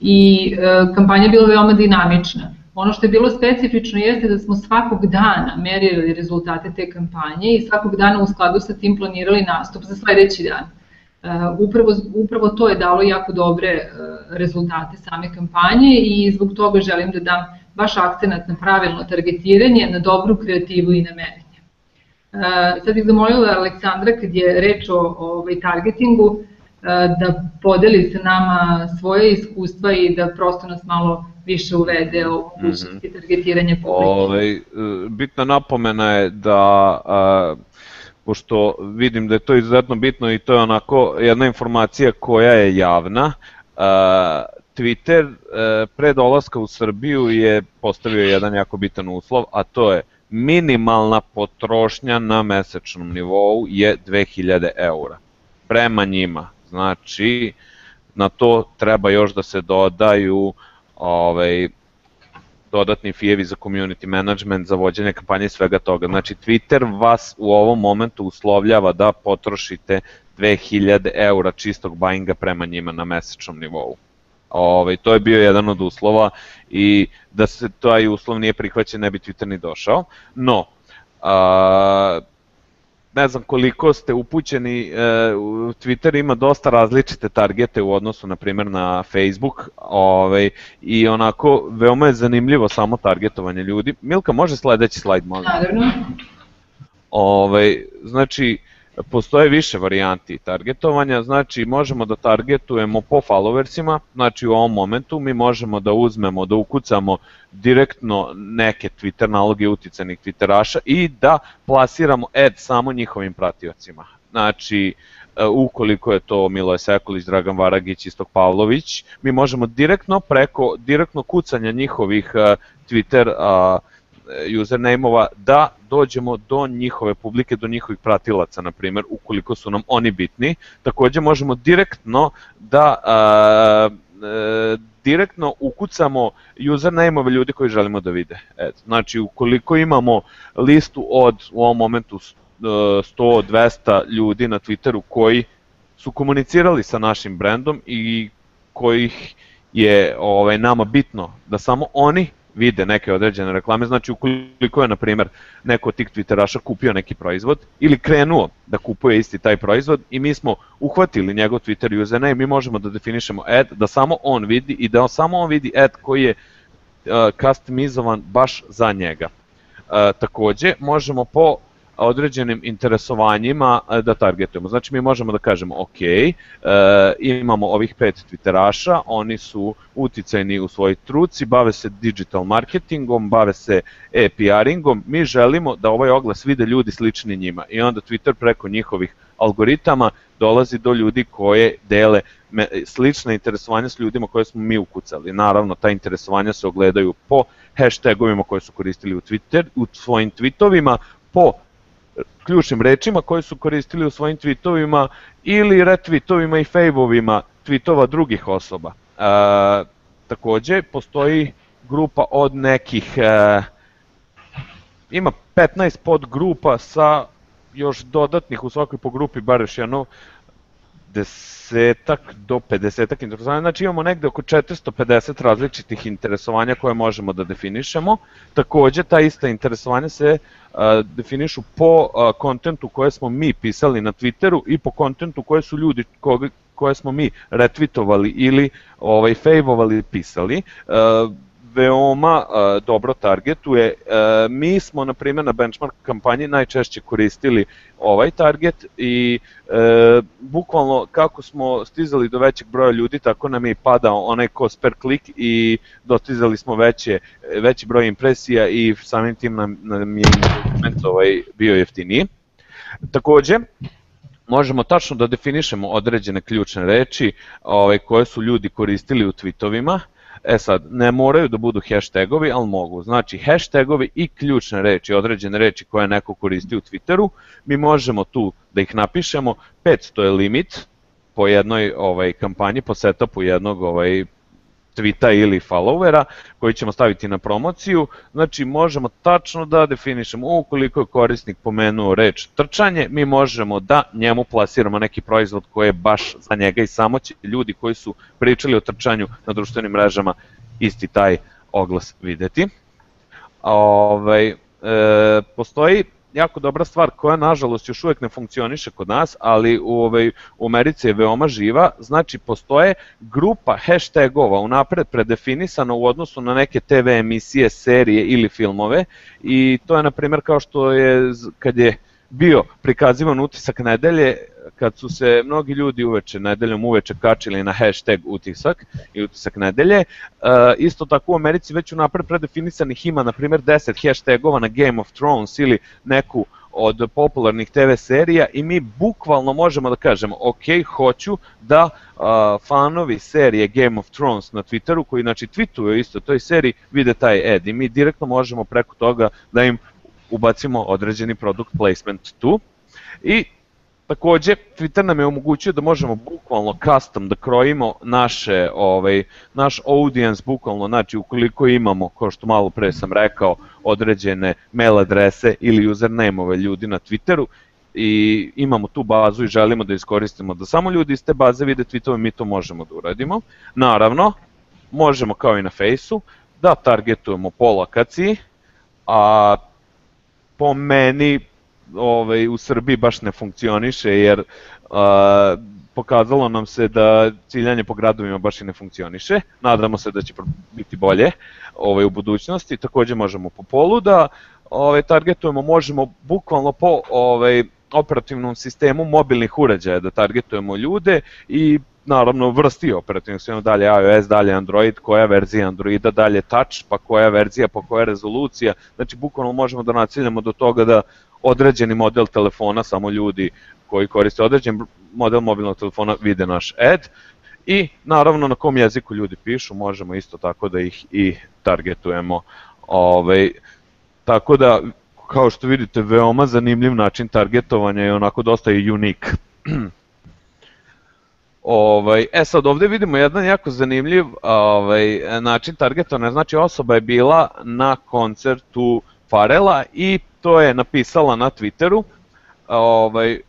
i kampanja je bila veoma dinamična. Ono što je bilo specifično jeste da smo svakog dana merili rezultate te kampanje i svakog dana u skladu sa tim planirali nastup za sledeći dan. Upravo, upravo to je dalo jako dobre rezultate same kampanje i zbog toga želim da dam baš akcenat na pravilno targetiranje, na dobru kreativu i na merenje. Uh, sad bih zamolila Aleksandra kad je reč o, ovaj, targetingu da podeli sa nama svoje iskustva i da prosto nas malo više uvede o mogućnosti mm -hmm. targetiranja publike. Ove, ovaj, bitna napomena je da a, pošto vidim da je to izuzetno bitno i to je onako jedna informacija koja je javna, a, Twitter a, pre dolaska u Srbiju je postavio jedan jako bitan uslov, a to je minimalna potrošnja na mesečnom nivou je 2000 eura. Prema njima. Znači, na to treba još da se dodaju ovaj, dodatni fijevi za community management, za vođenje kampanje i svega toga. Znači Twitter vas u ovom momentu uslovljava da potrošite 2000 eura čistog buyinga prema njima na mesečnom nivou. Ovaj, to je bio jedan od uslova i da se taj uslov nije prihvaćen ne bi Twitter ni došao. No, a, ne znam koliko ste upućeni, e, Twitter ima dosta različite targete u odnosu na primjer na Facebook ovaj, i onako veoma je zanimljivo samo targetovanje ljudi. Milka, može sledeći slajd molim? Naravno. Ovaj, znači, postoje više varijanti targetovanja, znači možemo da targetujemo po followersima, znači u ovom momentu mi možemo da uzmemo, da ukucamo direktno neke Twitter naloge uticanih Twitteraša i da plasiramo ad samo njihovim pratiocima. Znači, e, ukoliko je to Miloje Sekulić, Dragan Varagić, Istok Pavlović, mi možemo direktno preko direktno kucanja njihovih e, Twitter uh, username-ova da dođemo do njihove publike, do njihovih pratilaca, na primjer, ukoliko su nam oni bitni. Takođe možemo direktno da a, a, direktno ukucamo username-ove ljudi koji želimo da vide. Eto, znači, ukoliko imamo listu od, u ovom momentu, 100-200 ljudi na Twitteru koji su komunicirali sa našim brendom i kojih je ovaj, nama bitno da samo oni vide neke određene reklame, znači ukoliko je, na primjer, neko od tih Twitteraša kupio neki proizvod ili krenuo da kupuje isti taj proizvod i mi smo uhvatili njegov Twitter username, mi možemo da definišemo ad, da samo on vidi i da samo on vidi ad koji je uh, customizovan baš za njega. Uh, takođe, možemo po određenim interesovanjima da targetujemo. Znači mi možemo da kažemo ok, e, imamo ovih pet Twitteraša, oni su uticajni u svojoj truci, bave se digital marketingom, bave se e-PRingom, mi želimo da ovaj oglas vide ljudi slični njima i onda Twitter preko njihovih algoritama dolazi do ljudi koje dele slične interesovanja s ljudima koje smo mi ukucali. Naravno, ta interesovanja se ogledaju po hashtagovima koje su koristili u, Twitter, u svojim tweetovima, po ključnim rečima koje su koristili u svojim tweetovima ili retweetovima i favovima tweetova drugih osoba. E, takođe, postoji grupa od nekih, e, ima 15 podgrupa sa još dodatnih u svakoj po grupi, bar još jedno desetak do 50 interesovanja, znači imamo negde oko 450 različitih interesovanja koje možemo da definišemo. Takođe, ta ista interesovanja se a, definišu po a, kontentu koje smo mi pisali na Twitteru i po kontentu koje su ljudi koje smo mi retweetovali ili ovaj fejvovali pisali. A, veoma uh, dobro targetuje. Uh, mi smo, na primjer, na benchmark kampanji najčešće koristili ovaj target i uh, bukvalno kako smo stizali do većeg broja ljudi, tako nam je padao onaj cost per click i dostizali smo veće, veći broj impresija i samim tim nam, nam je ovaj bio jeftiniji. Takođe, možemo tačno da definišemo određene ključne reči ovaj, koje su ljudi koristili u tweetovima, E sad, ne moraju da budu hashtagovi, ali mogu. Znači, hashtagovi i ključne reči, određene reči koje neko koristi u Twitteru, mi možemo tu da ih napišemo, 500 je limit po jednoj ovaj kampanji, po setupu jednog ovaj tweeta ili followera koji ćemo staviti na promociju, znači možemo tačno da definišemo ukoliko je korisnik pomenuo reč trčanje, mi možemo da njemu plasiramo neki proizvod koji je baš za njega i samo će ljudi koji su pričali o trčanju na društvenim mrežama isti taj oglas videti. Ovaj, e, postoji jako dobra stvar koja nažalost još uvek ne funkcioniše kod nas, ali u, ovaj, u Americi je veoma živa, znači postoje grupa hashtagova unapred predefinisana u odnosu na neke TV emisije, serije ili filmove i to je na primjer kao što je kad je bio prikazivan utisak nedelje, kad su se mnogi ljudi uveče, nedeljom uveče kačili na hashtag utisak i utisak nedelje, uh, isto tako u Americi već unapred predefinisanih ima, na primjer, 10 hashtagova na Game of Thrones ili neku od popularnih TV serija i mi bukvalno možemo da kažemo ok, hoću da uh, fanovi serije Game of Thrones na Twitteru koji znači tweetuju isto toj seriji vide taj ad i mi direktno možemo preko toga da im ubacimo određeni product placement tu i Takođe, Twitter nam je omogućio da možemo bukvalno custom da krojimo naše, ovaj, naš audience bukvalno, znači ukoliko imamo, kao što malo pre sam rekao, određene mail adrese ili username-ove ljudi na Twitteru i imamo tu bazu i želimo da iskoristimo da samo ljudi iz te baze vide tweetove, mi to možemo da uradimo. Naravno, možemo kao i na Faceu da targetujemo po lokaciji, a po meni ovaj, u Srbiji baš ne funkcioniše jer a, pokazalo nam se da ciljanje po gradovima baš i ne funkcioniše. Nadamo se da će biti bolje ovaj, u budućnosti. Takođe možemo po polu da ovaj, targetujemo, možemo bukvalno po ovaj, operativnom sistemu mobilnih uređaja da targetujemo ljude i naravno vrsti operativnog sistema, dalje iOS, dalje Android, koja verzija Androida, dalje Touch, pa koja verzija, pa koja rezolucija, znači bukvalno možemo da naciljamo do toga da određeni model telefona, samo ljudi koji koriste određen model mobilnog telefona vide naš ad i naravno na kom jeziku ljudi pišu možemo isto tako da ih i targetujemo. Ovaj, tako da, kao što vidite, veoma zanimljiv način targetovanja i onako dosta je unik. Ovaj, e sad ovde vidimo jedan jako zanimljiv ovaj, način targetovanja, znači osoba je bila na koncertu Farela i to je napisala na Twitteru. Ovaj,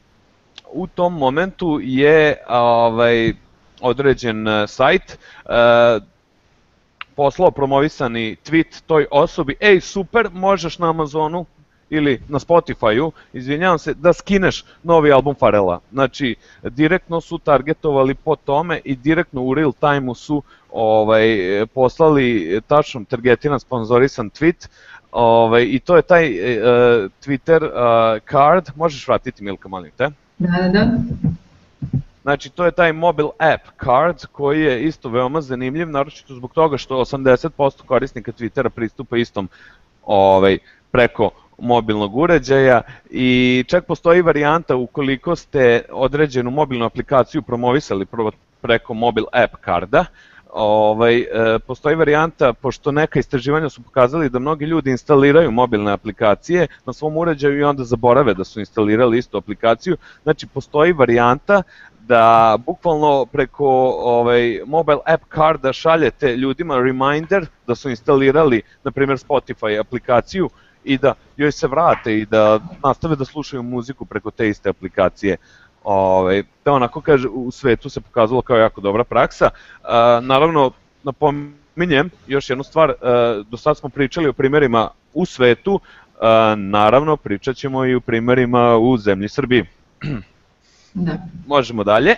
u tom momentu je ovaj, određen e, sajt uh, poslao promovisani tweet toj osobi, ej super, možeš na Amazonu ili na Spotify-u, izvinjavam se, da skineš novi album Farela. Znači, direktno su targetovali po tome i direktno u real time-u su ovaj, poslali tačno targetiran sponzorisan tweet Ovaj, I to je taj uh, Twitter uh, card, možeš vratiti Milka, molim te? Da, da, da. Znači, to je taj mobile app Cards koji je isto veoma zanimljiv, naročito zbog toga što 80% korisnika Twittera pristupa istom ovaj, preko mobilnog uređaja i čak postoji varijanta ukoliko ste određenu mobilnu aplikaciju promovisali preko mobile app karda, ovaj, e, postoji varijanta, pošto neka istraživanja su pokazali da mnogi ljudi instaliraju mobilne aplikacije na svom uređaju i onda zaborave da su instalirali istu aplikaciju, znači postoji varijanta da bukvalno preko ovaj, mobile app karda šaljete ljudima reminder da su instalirali, na primjer, Spotify aplikaciju i da joj se vrate i da nastave da slušaju muziku preko te iste aplikacije. Ove, da onako kaže, u svetu se pokazalo kao jako dobra praksa. A, naravno, napominjem još jednu stvar, a, do sad smo pričali o primerima u svetu, a, naravno pričat ćemo i o primerima u zemlji Srbiji. Da. Možemo dalje.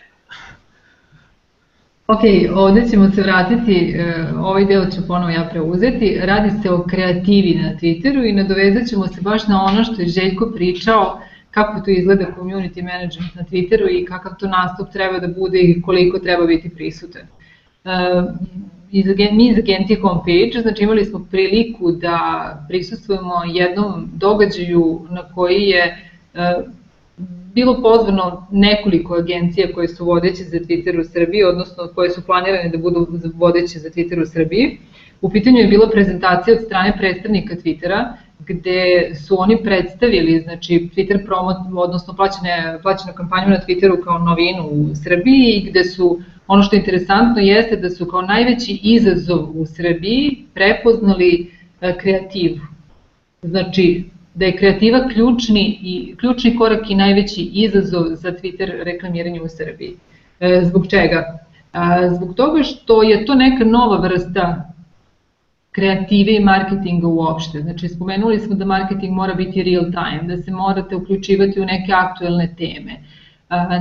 Ok, ovde ćemo se vratiti, e, ovaj deo ću ponovo ja preuzeti. Radi se o kreativi na Twitteru i nadovezat ćemo se baš na ono što je Željko pričao, kako to izgleda community management na Twitteru i kakav to nastup treba da bude i koliko treba biti prisutan. E, mi iz agencije Homepage, znači imali smo priliku da prisustujemo jednom događaju na koji je e, bilo pozvano nekoliko agencija koje su vodeće za Twitter u Srbiji, odnosno koje su planirane da budu vodeće za Twitter u Srbiji. U pitanju je bila prezentacija od strane predstavnika Twittera, gde su oni predstavili znači, Twitter promo, odnosno plaćene, plaćenu kampanju na Twitteru kao novinu u Srbiji i gde su, ono što je interesantno jeste da su kao najveći izazov u Srbiji prepoznali e, kreativu. Znači, da je kreativa ključni, i, ključni korak i najveći izazov za Twitter reklamiranje u Srbiji. E, zbog čega? A, zbog toga što je to neka nova vrsta kreative i marketinga uopšte. Znači, spomenuli smo da marketing mora biti real time, da se morate uključivati u neke aktuelne teme. A,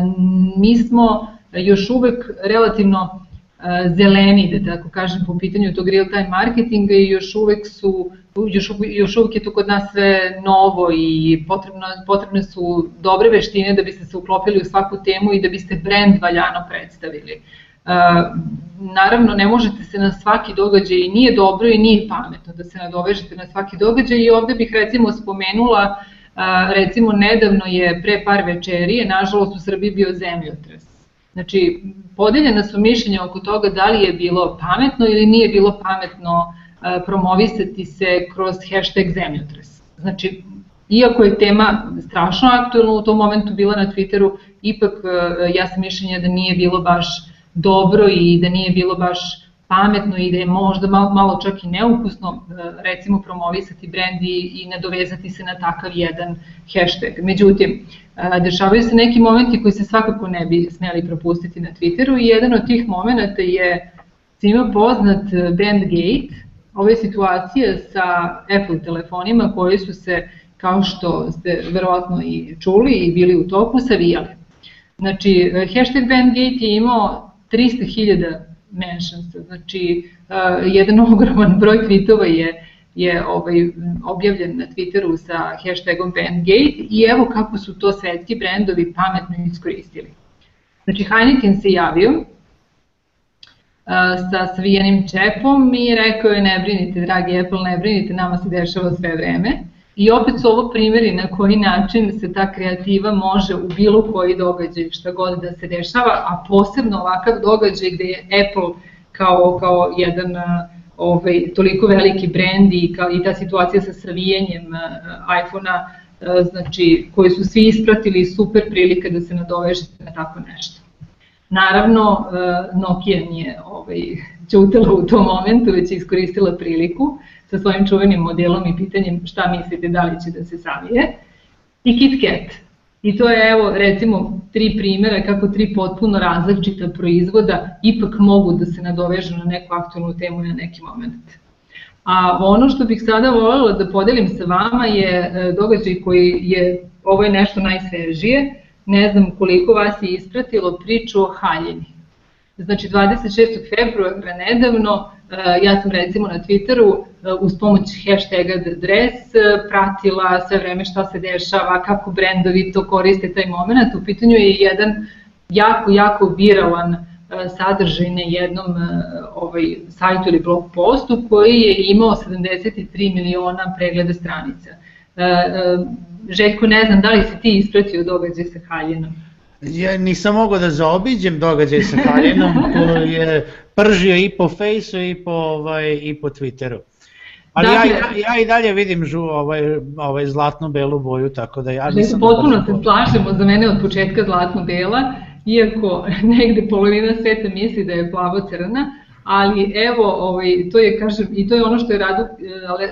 mi smo još uvek relativno zeleni, da tako kažem, po pitanju tog real time marketinga i još uvek su još, još uvek je to kod nas sve novo i potrebno, potrebne su dobre veštine da biste se uklopili u svaku temu i da biste brand valjano predstavili. Uh, naravno, ne možete se na svaki događaj, i nije dobro i nije pametno da se nadovežete na svaki događaj i ovde bih recimo spomenula, uh, recimo nedavno je pre par večerije, nažalost u Srbiji bio zemljotres. Znači, podeljena su mišljenja oko toga da li je bilo pametno ili nije bilo pametno promovisati se kroz hashtag zemljotres. Znači, iako je tema strašno aktuelna u tom momentu bila na Twitteru, ipak ja sam mišljenja da nije bilo baš dobro i da nije bilo baš pametno i da je možda malo, malo čak i neukusno recimo promovisati brend i, i nadovezati se na takav jedan hashtag. Međutim, dešavaju se neki momenti koji se svakako ne bi smeli propustiti na Twitteru i jedan od tih momenta je svima poznat Bandgate, ove situacije sa Apple telefonima koji su se, kao što ste verovatno i čuli i bili u toku, savijali. Znači, hashtag Bandgate je imao 300.000 mentions, znači uh, jedan ogroman broj tweetova je je ovaj, objavljen na Twitteru sa hashtagom Bandgate i evo kako su to svetski brendovi pametno iskoristili. Znači Heineken se javio sa svijenim čepom i rekao je ne brinite, dragi Apple, ne brinite, nama se dešava sve vreme. I opet su ovo primjeri na koji način se ta kreativa može u bilo koji događaj, šta god da se dešava, a posebno ovakav događaj gde je Apple kao, kao jedan ovaj, toliko veliki brend i, i ta situacija sa savijenjem iPhone-a, znači, koji su svi ispratili super prilike da se nadovežete na tako nešto. Naravno, e, Nokia nije ovaj, čutila u tom momentu, već je iskoristila priliku sa svojim čuvenim modelom i pitanjem šta mislite da li će da se savije. I KitKat. I to je evo recimo tri primjera kako tri potpuno različita proizvoda ipak mogu da se nadovežu na neku aktualnu temu na neki moment. A ono što bih sada voljela da podelim sa vama je e, događaj koji je, ovo je nešto najsvežije, ne znam koliko vas je ispratilo priču o haljini. Znači 26. februara nedavno ja sam recimo na Twitteru uz pomoć hashtaga dress pratila sve vreme šta se dešava, kako brendovi to koriste taj moment. U pitanju je jedan jako, jako viralan sadržaj na jednom ovaj, sajtu ili blog postu koji je imao 73 miliona pregleda stranica. Željko, ne znam, da li si ti ispratio događaj sa Haljinom? Ja nisam mogao da zaobiđem događaj sa Haljinom koji je pržio i po fejsu i po, ovaj, i po Twitteru. Ali dakle, ja, ja i dalje vidim žu, ovaj, ovaj zlatno-belu boju, tako da ja nisam... Potpuno se slažemo, za mene od početka zlatno-bela, iako negde polovina sveta misli da je plavo-crna, ali evo, ovaj, to je, kažem, i to je ono što je Radu,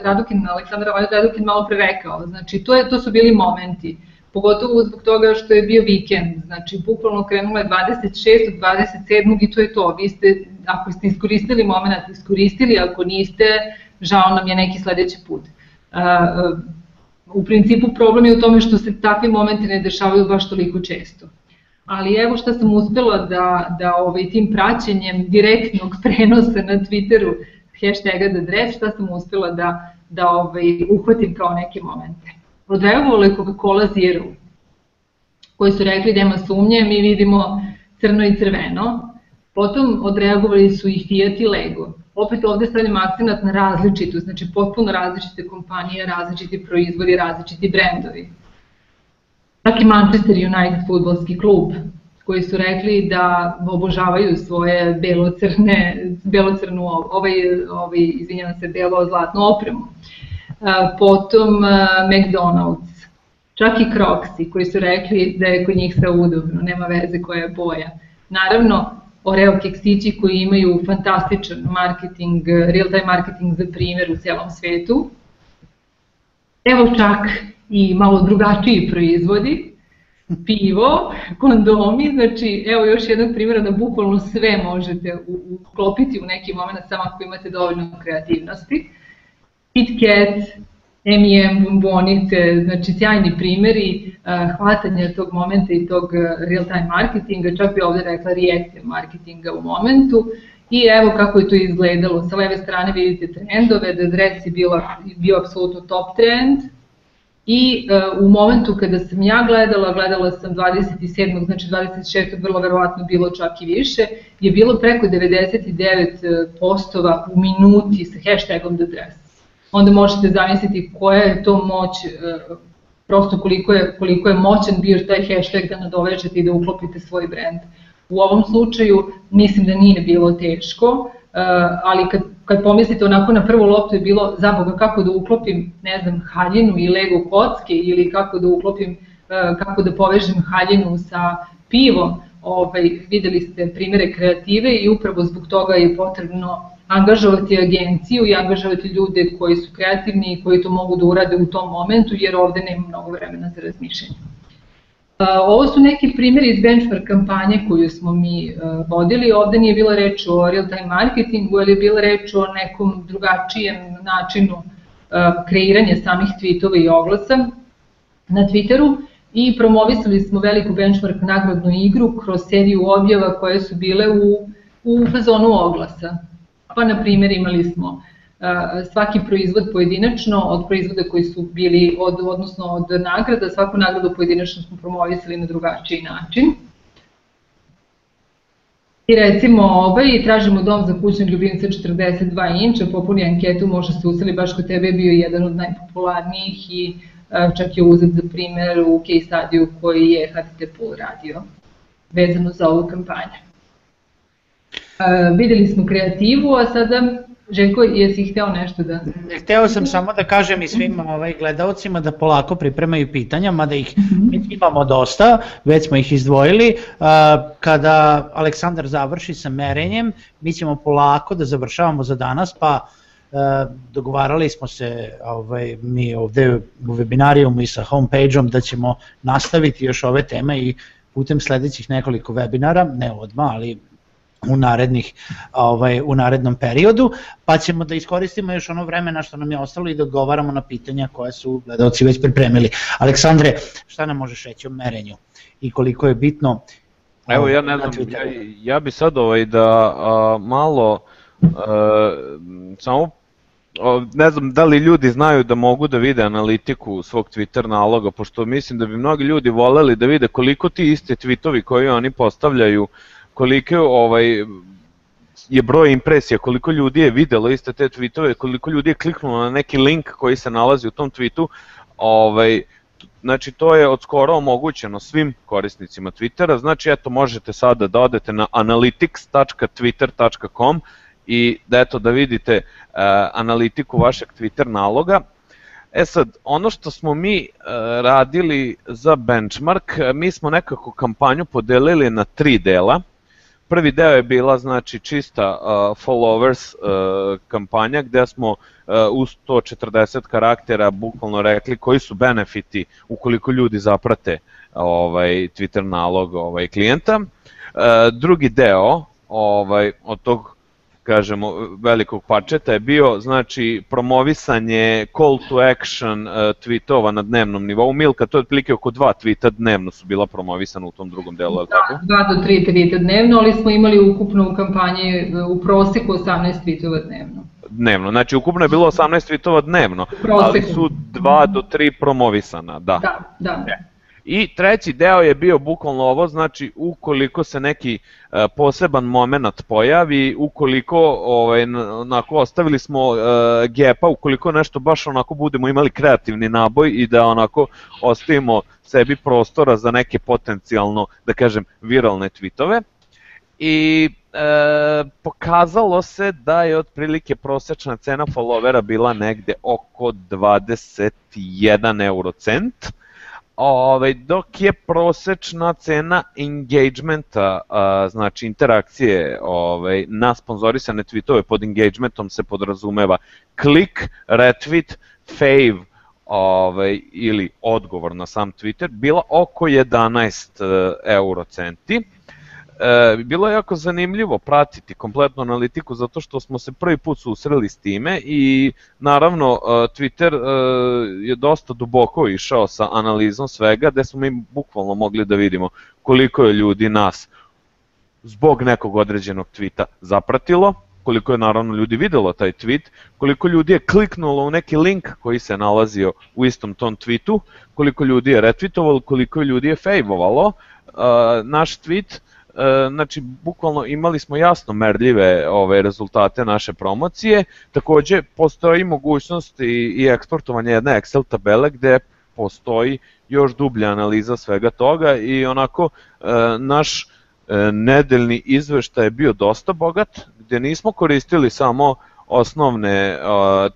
Radukin, Aleksandar Radukin malo pre rekao, znači to, je, to su bili momenti, pogotovo zbog toga što je bio vikend, znači bukvalno krenula je 26. 27. i to je to, vi ste, ako ste iskoristili moment, iskoristili, ako niste, žao nam je neki sledeći put. U principu problem je u tome što se takvi momenti ne dešavaju baš toliko često ali evo šta sam uspela da, da ovaj, tim praćenjem direktnog prenosa na Twitteru hashtaga da dress, šta sam uspela da, da ovaj, uhvatim kao neke momente. Odreagovalo je Coca-Cola Zero, koji su rekli da ima sumnje, mi vidimo crno i crveno, potom odreagovali su i Fiat i Lego. Opet ovde stavljam akcenat na različitu, znači potpuno različite kompanije, različiti proizvodi, različiti brendovi čak i Manchester United futbolski klub koji su rekli da obožavaju svoje belocrne, belocrnu, ovaj, ovaj, izvinjavam se, belo-zlatnu opremu. Potom McDonald's, čak i Crocsy koji su rekli da je kod njih sve udobno, nema veze koja je boja. Naravno, Oreo keksići koji imaju fantastičan marketing, real-time marketing za primjer u celom svetu. Evo čak i malo drugačiji proizvodi, pivo, kondomi, znači evo još jednog primjera da bukvalno sve možete uklopiti u neki moment samo ako imate dovoljno kreativnosti. KitKat, M&M, bombonice, znači sjajni primjeri uh, hvatanja tog momenta i tog real-time marketinga, čak bi ovde rekla reactive marketinga u momentu. I evo kako je to izgledalo. Sa leve strane vidite trendove, da dress je bila, bio apsolutno top trend, I uh, u momentu kada sam ja gledala, gledala sam 27. znači 26. vrlo verovatno bilo čak i više, je bilo preko 99 postova u minuti sa hashtagom The Dress. Onda možete zamisliti koja je to moć, uh, prosto koliko je, koliko je moćan bio taj hashtag da nadovežete i da uklopite svoj brand. U ovom slučaju mislim da nije bilo teško, Uh, ali kad, kad pomislite onako na prvu loptu je bilo za Boga kako da uklopim, ne znam, haljinu i lego kocke ili kako da uklopim, uh, kako da povežem haljinu sa pivom, ovaj, videli ste primere kreative i upravo zbog toga je potrebno angažovati agenciju i angažovati ljude koji su kreativni i koji to mogu da urade u tom momentu jer ovde nema mnogo vremena za razmišljanje. Ovo su neki primjeri iz benchmark kampanje koju smo mi vodili. Ovde nije bila reč o real-time marketingu, ali je bila reč o nekom drugačijem načinu kreiranja samih tweetova i oglasa na Twitteru i promovisali smo veliku benchmark nagradnu igru kroz seriju objava koje su bile u, u fazonu oglasa. Pa, na primjer, imali smo uh, svaki proizvod pojedinačno, od proizvoda koji su bili, od, odnosno od nagrada, svaku nagradu pojedinačno smo promovisali na drugačiji način. I recimo ovaj, tražimo dom za kućnog ljubimca 42 inča, popuni anketu, može se useli baš kod tebe, bio jedan od najpopularnijih i čak je uzet za primer u case studiju koji je HTT Pool radio vezano za ovu kampanju. Videli smo kreativu, a sada Željko, jesi hteo nešto da... Hteo sam samo da kažem i svim ovaj, gledalcima da polako pripremaju pitanja, mada ih mm -hmm. imamo dosta, već smo ih izdvojili. Kada Aleksandar završi sa merenjem, mi ćemo polako da završavamo za danas, pa dogovarali smo se ovaj, mi ovde u webinarijumu i sa homepage-om da ćemo nastaviti još ove teme i putem sledećih nekoliko webinara, ne odmah, ali u narednih ovaj u narednom periodu, pa ćemo da iskoristimo još ono vremena što nam je ostalo i da odgovaramo na pitanja koje su gledalci već pripremili. Aleksandre, šta nam možeš reći o merenju i koliko je bitno Evo ja ne znam, ja, ja bi sad ovaj da a, malo samo ne znam da li ljudi znaju da mogu da vide analitiku svog Twitter naloga, pošto mislim da bi mnogi ljudi voleli da vide koliko ti iste tweetovi koji oni postavljaju, koliko ovaj, je broj impresija, koliko ljudi je videlo iste te tweetove, koliko ljudi je kliknulo na neki link koji se nalazi u tom tweetu, ovaj, znači to je od skoro omogućeno svim korisnicima Twittera, znači eto možete sada da odete na analytics.twitter.com i da eto da vidite uh, analitiku vašeg Twitter naloga. E sad, ono što smo mi uh, radili za benchmark, mi smo nekako kampanju podelili na tri dela. Prvi deo je bila znači čista uh, followers uh, kampanja gde smo uh, u 140 karaktera bukvalno rekli koji su benefiti ukoliko ljudi zaprate ovaj Twitter nalog ovaj klijenta. Uh, drugi deo ovaj od tog kažemo, velikog pačeta je bio znači promovisanje call to action uh, tweetova na dnevnom nivou. Milka, to je otprilike oko dva tweeta dnevno su bila promovisana u tom drugom delu, je da, tako? Dva do tri tweeta dnevno, ali smo imali ukupno u kampanji e, u proseku 18 tweetova dnevno. Dnevno, znači ukupno je bilo 18 tweetova dnevno, ali su dva do tri promovisana, da. Da, da. E. I treći deo je bio bukvalno ovo, znači ukoliko se neki e, poseban moment pojavi, ukoliko ovaj, onako, ostavili smo e, gepa, ukoliko nešto baš onako budemo imali kreativni naboj i da onako ostavimo sebi prostora za neke potencijalno, da kažem, viralne tweetove. I e, pokazalo se da je otprilike prosečna cena followera bila negde oko 21 eurocent Ovaj, dok je prosečna cena engagementa, a, znači interakcije ovaj, na sponzorisane tweetove pod engagementom se podrazumeva klik, retweet, fave ovaj, ili odgovor na sam Twitter, bila oko 11 e, eurocenti. E, bilo je jako zanimljivo pratiti kompletnu analitiku zato što smo se prvi put susreli s time i naravno e, Twitter e, je dosta duboko išao sa analizom svega gde smo mi bukvalno mogli da vidimo koliko je ljudi nas zbog nekog određenog tvita zapratilo, koliko je naravno ljudi videlo taj tweet, koliko ljudi je kliknulo u neki link koji se nalazio u istom tom tweetu, koliko ljudi je retweetovalo, koliko ljudi je fejvovalo uh, naš tweet, znači bukvalno imali smo jasno merljive ove rezultate naše promocije. Takođe postoji mogućnost i, i eksportovanje jedne Excel tabele gde postoji još dublja analiza svega toga i onako e, naš e, nedeljni izveštaj je bio dosta bogat, gde nismo koristili samo osnovne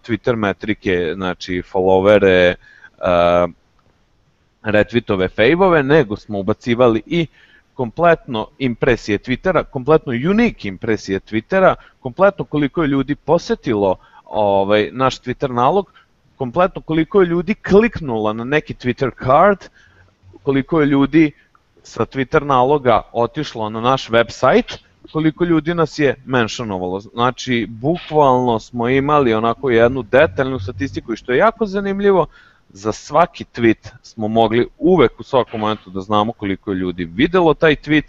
Twitter metrike, znači followere, retweetove, fejvove, nego smo ubacivali i kompletno impresije Twittera, kompletno unique impresije Twittera, kompletno koliko je ljudi posetilo ovaj, naš Twitter nalog, kompletno koliko je ljudi kliknula na neki Twitter card, koliko je ljudi sa Twitter naloga otišlo na naš website, koliko ljudi nas je mentionovalo. Znači, bukvalno smo imali onako jednu detaljnu statistiku i što je jako zanimljivo, za svaki tweet smo mogli uvek u svakom momentu da znamo koliko je ljudi videlo taj tweet,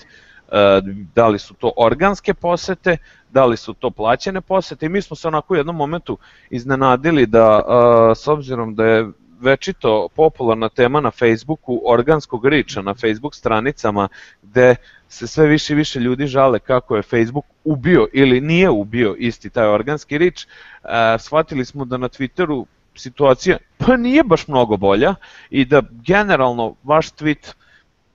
e, da li su to organske posete, da li su to plaćene posete i mi smo se onako u jednom momentu iznenadili da e, s obzirom da je večito popularna tema na Facebooku organskog riča na Facebook stranicama gde se sve više i više ljudi žale kako je Facebook ubio ili nije ubio isti taj organski rič, e, shvatili smo da na Twitteru situacija pa nije baš mnogo bolja i da generalno vaš tweet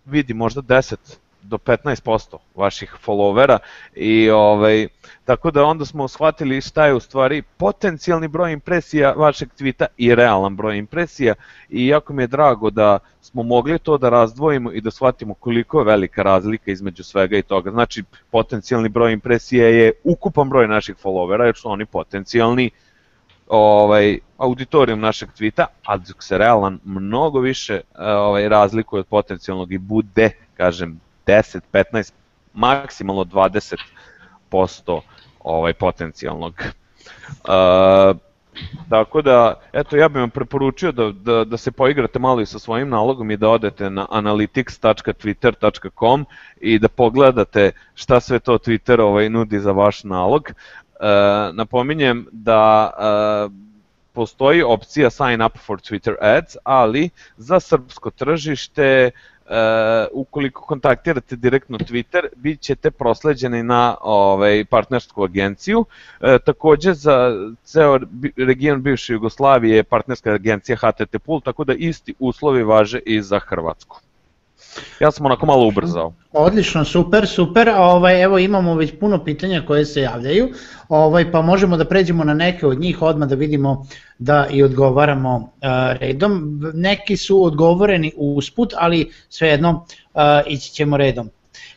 vidi možda 10 do 15% vaših followera i ovaj tako da onda smo shvatili šta je u stvari potencijalni broj impresija vašeg tvita i realan broj impresija i jako mi je drago da smo mogli to da razdvojimo i da shvatimo koliko je velika razlika između svega i toga. Znači potencijalni broj impresija je ukupan broj naših followera jer su oni potencijalni ovaj auditorijum našeg tvita, a dok se realan mnogo više eh, ovaj razlikuje od potencijalnog i bude, kažem, 10, 15, maksimalno 20% ovaj potencijalnog. Uh, tako da, eto, ja bih vam preporučio da, da, da se poigrate malo i sa svojim nalogom i da odete na analytics.twitter.com i da pogledate šta sve to Twitter ovaj, nudi za vaš nalog. Napominjem da postoji opcija sign up for Twitter ads, ali za srpsko tržište Uh, ukoliko kontaktirate direktno Twitter, bit ćete prosleđeni na ovaj, partnersku agenciju. Uh, takođe za ceo region bivše Jugoslavije je partnerska agencija HTT Pool, tako da isti uslovi važe i za Hrvatsku. Ja sam onako malo ubrzao. Odlično, super, super. Ovaj, evo imamo već puno pitanja koje se javljaju, ovaj, pa možemo da pređemo na neke od njih odmah da vidimo da i odgovaramo uh, redom. Neki su odgovoreni usput, ali svejedno uh, ići ćemo redom.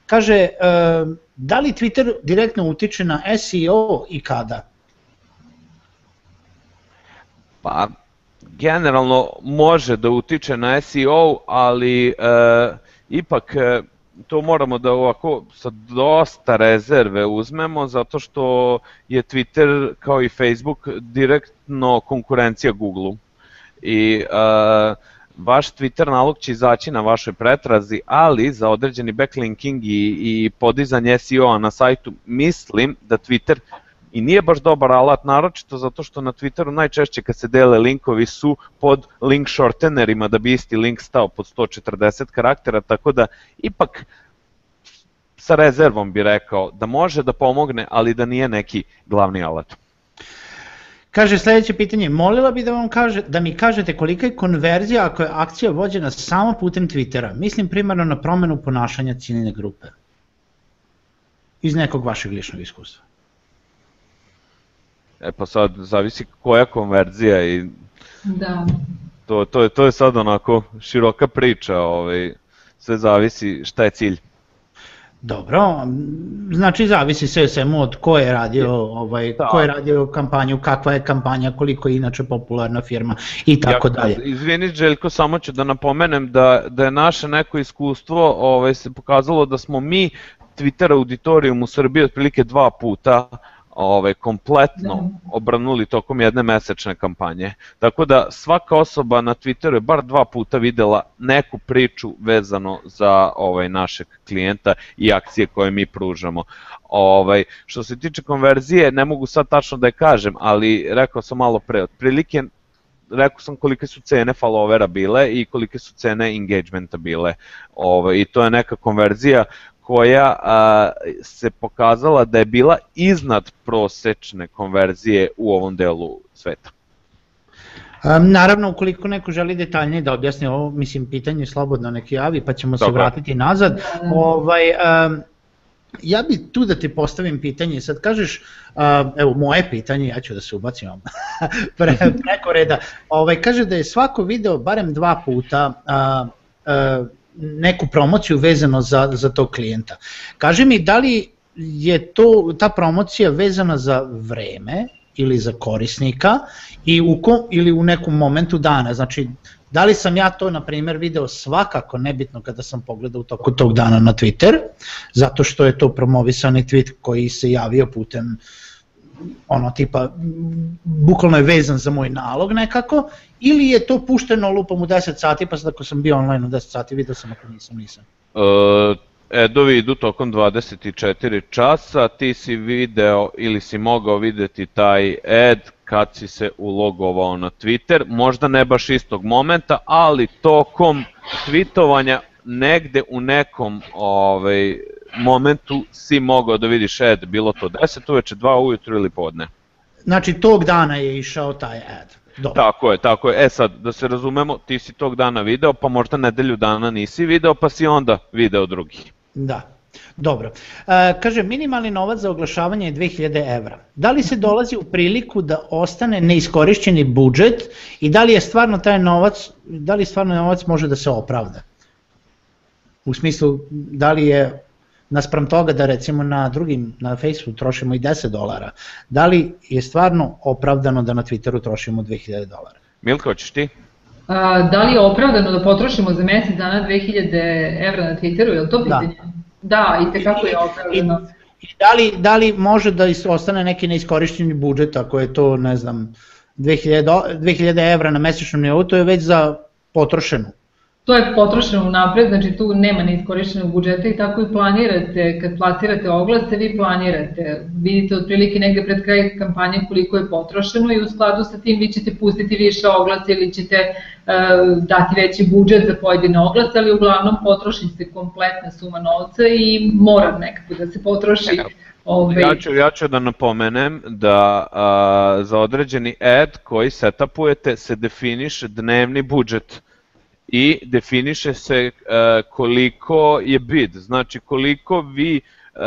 Kaže, uh, da li Twitter direktno utiče na SEO i kada? Pa, generalno može da utiče na SEO, ali e, ipak e, to moramo da ovako sa dosta rezerve uzmemo zato što je Twitter kao i Facebook direktno konkurencija Google-u. I e, vaš Twitter nalog će izaći na vašoj pretrazi, ali za određeni backlinking i, i podizanje SEO-a na sajtu mislim da Twitter i nije baš dobar alat, naročito zato što na Twitteru najčešće kad se dele linkovi su pod link shortenerima da bi isti link stao pod 140 karaktera, tako da ipak sa rezervom bi rekao da može da pomogne, ali da nije neki glavni alat. Kaže sledeće pitanje, molila bi da vam kaže, da mi kažete kolika je konverzija ako je akcija vođena samo putem Twittera, mislim primarno na promenu ponašanja ciljene grupe, iz nekog vašeg ličnog iskustva. E pa sad zavisi koja konverzija i da. to, to, je, to je sad onako široka priča, ovaj, sve zavisi šta je cilj. Dobro, znači zavisi sve svemu od ko je radio, ovaj, da. ko je radio kampanju, kakva je kampanja, koliko je inače popularna firma i tako ja, dalje. Izvini Željko, samo ću da napomenem da, da je naše neko iskustvo ovaj, se pokazalo da smo mi Twitter auditorijum u Srbiji otprilike dva puta ovaj, kompletno da. obranuli tokom jedne mesečne kampanje. Tako da svaka osoba na Twitteru je bar dva puta videla neku priču vezano za ovaj našeg klijenta i akcije koje mi pružamo. Ovaj, što se tiče konverzije, ne mogu sad tačno da je kažem, ali rekao sam malo pre, otprilike rekao sam kolike su cene followera bile i kolike su cene engagementa bile. Ovaj, I to je neka konverzija koja a, se pokazala da je bila iznad prosečne konverzije u ovom delu sveta. Um, naravno, ukoliko neko želi detaljnije da objasni ovo, mislim, pitanje slobodno neki javi, pa ćemo Dobre. se vratiti nazad. Ovaj, um, ja bi tu da ti postavim pitanje, sad kažeš, uh, evo moje pitanje, ja ću da se ubacim pre, preko reda, ovaj, kaže da je svako video barem dva puta uh, uh, neku promociju vezano za, za tog klijenta. Kaži mi, da li je to, ta promocija vezana za vreme ili za korisnika i u ko, ili u nekom momentu dana, znači da li sam ja to na primjer video svakako nebitno kada sam pogledao u toku tog dana na Twitter, zato što je to promovisani tweet koji se javio putem uh, ono tipa bukvalno je vezan za moj nalog nekako ili je to pušteno lupom u 10 sati pa sad ako sam bio online u 10 sati vidio sam ako nisam nisam. Uh, Edovi idu tokom 24 časa, ti si video ili si mogao videti taj ad kad si se ulogovao na Twitter, možda ne baš istog momenta, ali tokom tweetovanja negde u nekom ovaj, momentu si mogao da vidiš ad, bilo to 10 uveče, 2 ujutru ili podne. Znači tog dana je išao taj ad. Dobro. Tako je, tako je. E sad, da se razumemo, ti si tog dana video, pa možda nedelju dana nisi video, pa si onda video drugih. Da, Dobro. E, kaže, minimalni novac za oglašavanje je 2000 evra. Da li se dolazi u priliku da ostane neiskorišćeni budžet i da li je stvarno taj novac, da li stvarno novac može da se opravda? U smislu, da li je naspram toga da recimo na drugim, na Facebooku trošimo i 10 dolara, da li je stvarno opravdano da na Twitteru trošimo 2000 dolara? Milko, hoćeš ti? A, da li je opravdano da potrošimo za mesec dana 2000 evra na Twitteru, je li to da. pitanje? Da, da i tekako je opravdano. I, i da, li, da li može da ostane neki neiskorišćeni budžet ako je to, ne znam, 2000, 2000 evra na mesečnom nivou, to je već za potrošenu. To je potrošeno napred, znači tu nema neiskorišćenog budžeta i tako i planirate, kad plasirate oglase, vi planirate, vidite otprilike negde pred kraj kampanje koliko je potrošeno i u skladu sa tim vi ćete pustiti više oglasa ili ćete uh, dati veći budžet za pojedine oglase, ali uglavnom potroši se kompletna suma novca i mora nekako da se potroši. Ove... Ja, ću, ja ću da napomenem da a, za određeni ad koji setupujete se definiše dnevni budžet i definiše se uh, koliko je bid, znači koliko vi uh,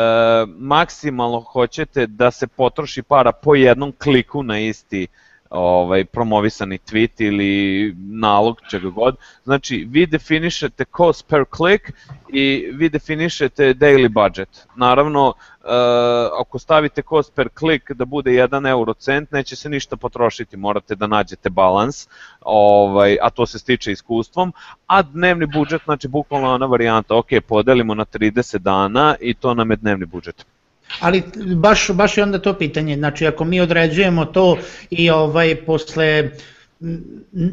maksimalno hoćete da se potroši para po jednom kliku na isti ovaj promovisani tweet ili nalog čega god. Znači vi definišete cost per click i vi definišete daily budget. Naravno Uh, ako stavite cost per click da bude 1 eurocent, neće se ništa potrošiti, morate da nađete balans, ovaj, a to se stiče iskustvom, a dnevni budžet, znači bukvalno ona varijanta, ok, podelimo na 30 dana i to nam je dnevni budžet. Ali baš, baš je onda to pitanje, znači ako mi određujemo to i ovaj posle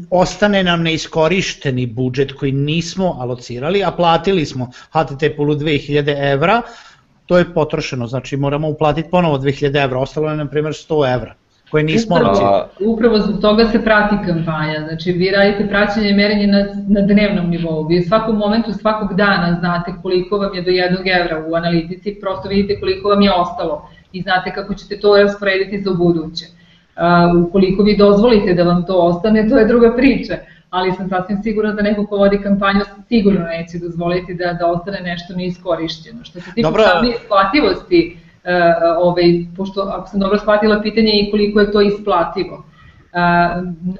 ostane nam neiskorišteni budžet koji nismo alocirali, a platili smo HTTP-u 2000 evra, to je potrošeno, znači moramo uplatiti ponovo 2000 evra, ostalo je na primjer 100 evra koje nismo upravo, upravo zbog toga se prati kampanja, znači vi radite praćenje i merenje na, na dnevnom nivou, vi u svakom momentu, svakog dana znate koliko vam je do jednog evra u analitici, prosto vidite koliko vam je ostalo i znate kako ćete to rasporediti za buduće. Uh, ukoliko vi dozvolite da vam to ostane, to je druga priča ali sam sasvim sigurna da neko ko vodi kampanju sigurno neće dozvoliti da, da ostane nešto neiskorišćeno. Što se tiče same isplativosti, uh, ovaj, pošto ako sam dobro shvatila pitanje i koliko je to isplativo. Uh,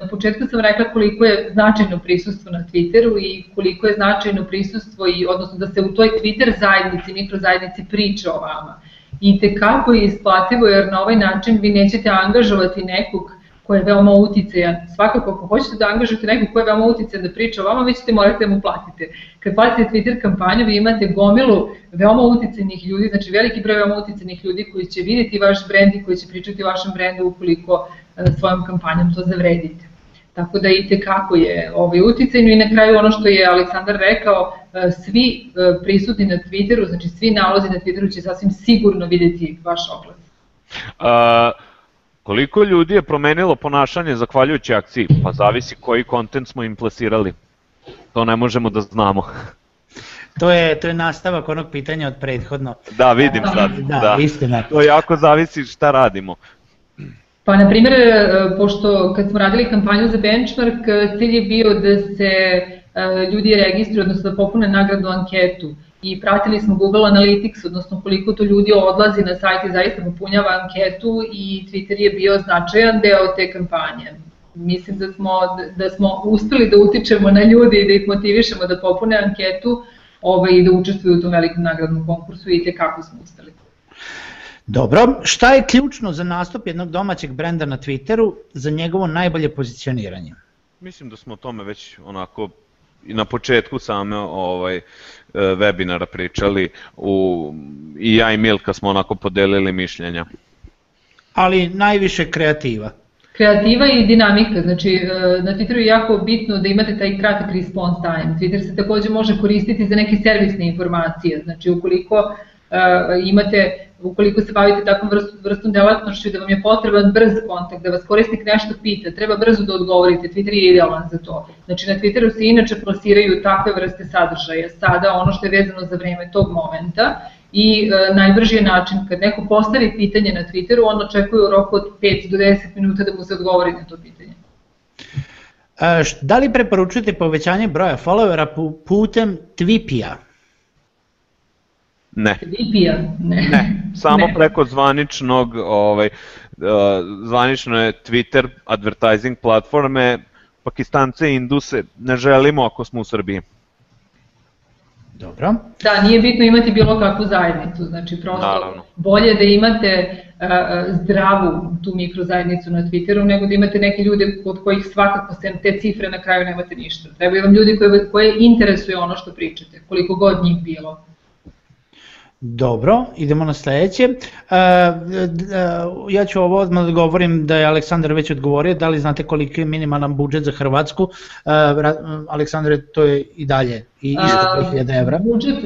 na početku sam rekla koliko je značajno prisustvo na Twitteru i koliko je značajno prisustvo i odnosno da se u toj Twitter zajednici, mikrozajednici priča o vama. I tekako je isplativo jer na ovaj način vi nećete angažovati nekog ko je veoma uticajan. Svakako, ako hoćete da angažujete nekog ko je veoma uticajan da priča o vama, vi ćete morati da mu platite. Kad platite Twitter kampanju, vi imate gomilu veoma uticajnih ljudi, znači veliki broj veoma uticajnih ljudi koji će videti vaš brend i koji će pričati o vašem brendu ukoliko e, svojom kampanjom to zavredite. Tako da i tekako je ovaj uticajno i na kraju ono što je Aleksandar rekao, e, svi e, prisutni na Twitteru, znači svi nalozi na Twitteru će sasvim sigurno videti vaš oglas. Uh Koliko ljudi je promenilo ponašanje zahvaljujući akciji? Pa zavisi koji kontent smo im plasirali. To ne možemo da znamo. To je, to je nastavak onog pitanja od prethodno. Da, vidim sad. Da, da. istina. To jako zavisi šta radimo. Pa, na primjer, e, pošto kad smo radili kampanju za benchmark, cilj je bio da se e, ljudi registruju, odnosno da popune nagradu anketu i pratili smo Google Analytics, odnosno koliko to ljudi odlazi na sajt i zaista popunjava anketu i Twitter je bio značajan deo te kampanje. Mislim da smo, da smo uspeli da utičemo na ljudi i da ih motivišemo da popune anketu ovaj, i da učestvuju u tom velikom nagradnom konkursu i kako smo uspeli. Dobro, šta je ključno za nastup jednog domaćeg brenda na Twitteru za njegovo najbolje pozicioniranje? Mislim da smo o tome već onako i na početku same ovaj webinara pričali u, i ja i Milka smo onako podelili mišljenja. Ali najviše kreativa. Kreativa i dinamika, znači e, na Twitteru je jako bitno da imate taj kratak response time. Twitter se takođe može koristiti za neke servisne informacije, znači ukoliko uh, imate ukoliko se bavite takvom vrstom, vrstom delatnošću da vam je potreban brz kontakt, da vas korisnik nešto pita, treba brzo da odgovorite, Twitter je idealan za to. Znači na Twitteru se inače plasiraju takve vrste sadržaja, sada ono što je vezano za vreme tog momenta i e, najbrži je način kad neko postavi pitanje na Twitteru, on očekuje u roku od 5 do 10 minuta da mu se odgovori na to pitanje. E, da li preporučujete povećanje broja followera putem Twipija? Ne. VPN? Ne. ne. Samo ne. preko zvaničnog, ovaj, uh, zvanično je Twitter advertising platforme, Pakistance i Induse ne želimo ako smo u Srbiji. Dobro. Da, nije bitno imati bilo kakvu zajednicu, znači prosto Naravno. bolje da imate uh, zdravu tu mikrozajednicu na Twitteru nego da imate neke ljude od kojih svakako sem te cifre na kraju nemate ništa. Trebaju vam ljudi koje, koje interesuje ono što pričate, koliko god njih bilo. Dobro, idemo na sledeće. Uh, ja ću ovo odmah da govorim da je Aleksandar već odgovorio, da li znate koliki je minimalan budžet za Hrvatsku? Uh, Aleksandre, to je i dalje, i isto 2000 evra. Budžet,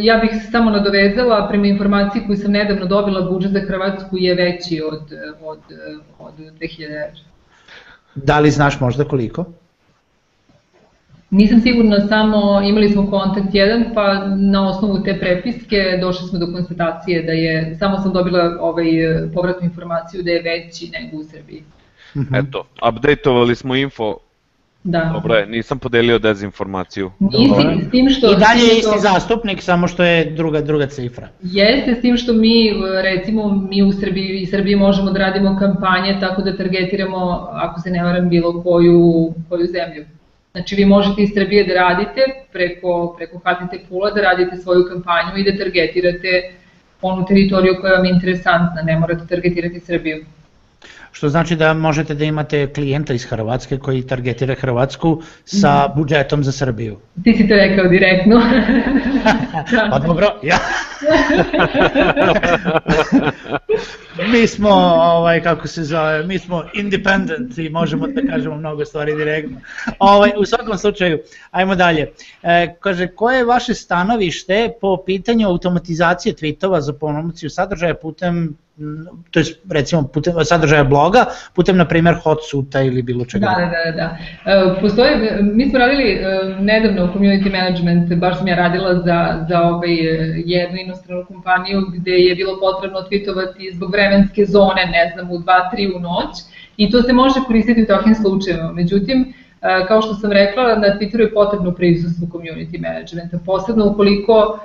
ja bih se samo nadovezala, prema informaciji koju sam nedavno dobila, budžet za Hrvatsku je veći od, od, od 2000 evra. Da li znaš možda koliko? Nisam sigurna, samo imali smo kontakt jedan, pa na osnovu te prepiske došli smo do konstatacije da je, samo sam dobila ovaj, povratnu informaciju da je veći nego u Srbiji. -hmm. Eto, updateovali smo info Da. Dobro je, nisam podelio dezinformaciju. Nisi, s tim što... I dalje je isti zastupnik, samo što je druga, druga cifra. Jeste, s tim što mi, recimo, mi u Srbiji, i Srbiji možemo da radimo kampanje tako da targetiramo, ako se ne varam, bilo koju, koju zemlju. Znači vi možete iz Srbije da radite preko, preko HTT Pula, da radite svoju kampanju i da targetirate onu teritoriju koja vam je interesantna, ne morate targetirati Srbiju. Što znači da možete da imate klijenta iz Hrvatske koji targetira Hrvatsku sa mhm. budžetom za Srbiju. Ti si to rekao direktno. pa dobro, ja. Mi smo, ovaj, kako se zove, mi smo independent i možemo da kažemo mnogo stvari direktno. Ovaj, u svakom slučaju, ajmo dalje. E, kaže, koje je vaše stanovište po pitanju automatizacije tweetova za promociju sadržaja putem to je recimo putem sadržaja bloga, putem na primjer hotsuta ili bilo čega. Da, da, da. da. E, postoje, mi smo radili e, nedavno community management, baš sam ja radila za, za ovaj, jednu inostranu kompaniju gde je bilo potrebno tweetovati zbog vremenske zone, ne znam, u 2-3 u noć i to se može koristiti u takvim slučajevima. Međutim, e, kao što sam rekla, na Twitteru je potrebno prisustvo community managementa, posebno ukoliko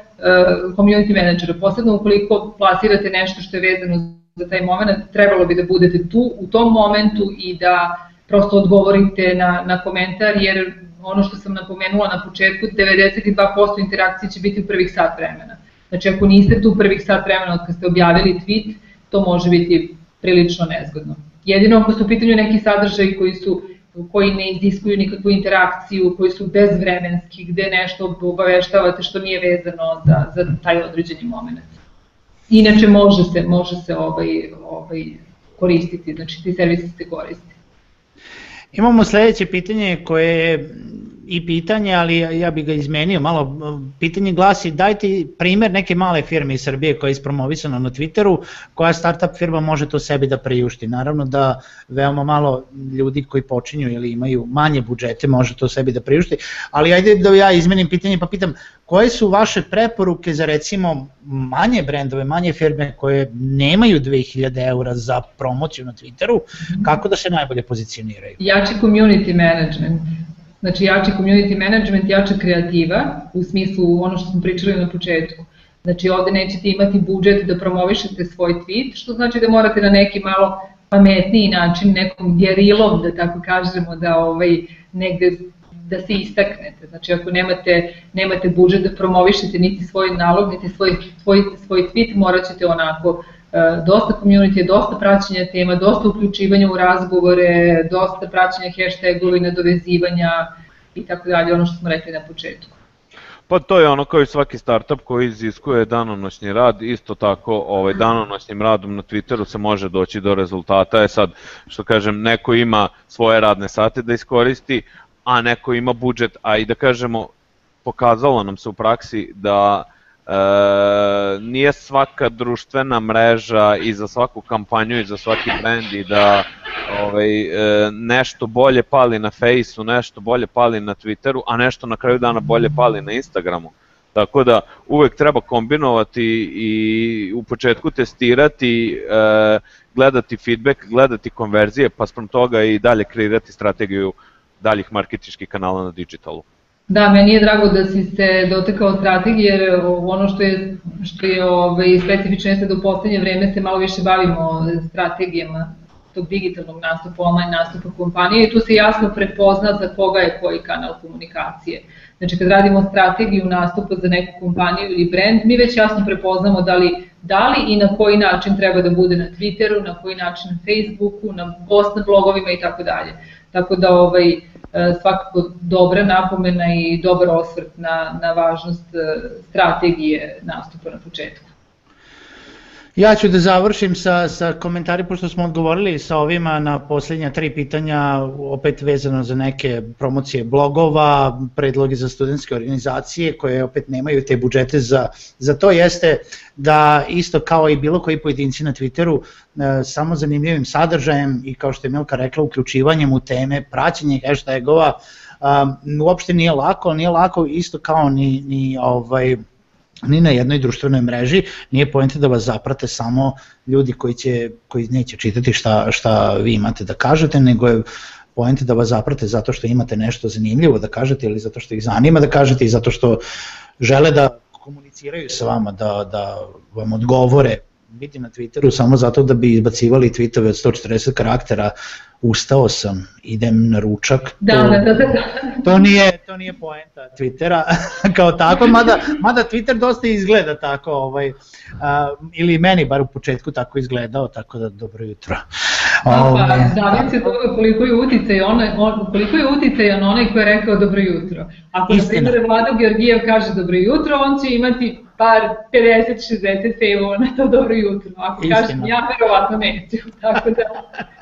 community menadžera, posebno ukoliko plasirate nešto što je vezano za taj moment, trebalo bi da budete tu u tom momentu i da prosto odgovorite na, na komentar, jer ono što sam napomenula na početku, 92% interakcije će biti u prvih sat vremena. Znači ako niste tu u prvih sat vremena od kad ste objavili tweet, to može biti prilično nezgodno. Jedino ako su u pitanju neki sadržaj koji su koji ne iziskuju nikakvu interakciju, koji su bezvremenski, gde nešto obaveštavate što nije vezano za, za taj određeni moment. Inače može se, može se ovaj, ovaj, koristiti, znači ti servisi se koriste. Imamo sledeće pitanje koje je i pitanje, ali ja bih ga izmenio malo. Pitanje glasi, dajte primer neke male firme iz Srbije koja je ispromovisana na Twitteru, koja startup firma može to sebi da priušti. Naravno da veoma malo ljudi koji počinju ili imaju manje budžete može to sebi da priušti, ali ajde da ja izmenim pitanje pa pitam, koje su vaše preporuke za recimo manje brendove, manje firme koje nemaju 2000 eura za promociju na Twitteru, kako da se najbolje pozicioniraju? Jači community management Znači jači community management, jača kreativa, u smislu ono što smo pričali na početku. Znači ovde nećete imati budžet da promovišete svoj tweet, što znači da morate na neki malo pametniji način, nekom gerilom, da tako kažemo, da ovaj, negde da se istaknete. Znači ako nemate, nemate budžet da promovišete niti svoj nalog, niti svoj, svoj, svoj tweet, morat ćete onako E, dosta community, dosta praćenja tema, dosta uključivanja u razgovore, dosta praćenja hashtagovi, nadovezivanja i tako dalje, ono što smo rekli na početku. Pa to je ono kao i svaki startup koji iziskuje danonoćni rad, isto tako ovaj, danonoćnim radom na Twitteru se može doći do rezultata. E sad, što kažem, neko ima svoje radne sate da iskoristi, a neko ima budžet, a i da kažemo, pokazalo nam se u praksi da E, nije svaka društvena mreža i za svaku kampanju i za svaki brand i da ovaj, e, nešto bolje pali na Faceu, nešto bolje pali na Twitteru, a nešto na kraju dana bolje pali na Instagramu. Tako da uvek treba kombinovati i u početku testirati, e, gledati feedback, gledati konverzije, pa sprem toga i dalje kreirati strategiju daljih marketičkih kanala na digitalu. Da, meni je drago da si se dotekao strategije, jer ono što je, što je ovaj, specifično jeste da u poslednje vreme se malo više bavimo strategijama tog digitalnog nastupa, online nastupa kompanije i tu se jasno prepozna za koga je koji kanal komunikacije. Znači kad radimo strategiju nastupa za neku kompaniju ili brand, mi već jasno prepoznamo da li, da li i na koji način treba da bude na Twitteru, na koji način na Facebooku, na post na blogovima i tako dalje. Tako da ovaj, svakako dobra napomena i dobar osvrt na, na važnost strategije nastupa na početku. Ja ću da završim sa, sa komentari, pošto smo odgovorili sa ovima na posljednja tri pitanja, opet vezano za neke promocije blogova, predloge za studentske organizacije koje opet nemaju te budžete za, za to, jeste da isto kao i bilo koji pojedinci na Twitteru, e, samo zanimljivim sadržajem i kao što je Milka rekla, uključivanjem u teme, praćenje hashtagova, uopšte nije lako, nije lako isto kao ni, ni ovaj, ni na jednoj društvenoj mreži, nije pojenta da vas zaprate samo ljudi koji, će, koji neće čitati šta, šta vi imate da kažete, nego je pojenta da vas zaprate zato što imate nešto zanimljivo da kažete ili zato što ih zanima da kažete i zato što žele da komuniciraju sa vama, da, da vam odgovore biti na Twitteru samo zato da bi izbacivali tweetove od 140 karaktera ustao sam, idem na ručak. Da, to, da, da, da. To nije, to nije poenta Twittera kao tako, mada, mada Twitter dosta izgleda tako, ovaj, a, ili meni bar u početku tako izgledao, tako da dobro jutro. Pa, ovaj, zavisi se toga koliko je uticaj onaj, on, koliko je uticajan onaj ko je rekao dobro jutro. Ako na primjer Vlado Georgijev kaže dobro jutro, on će imati par 50-60 failova na to dobro jutro. Ako Istina. kažem ja, verovatno neću. Tako da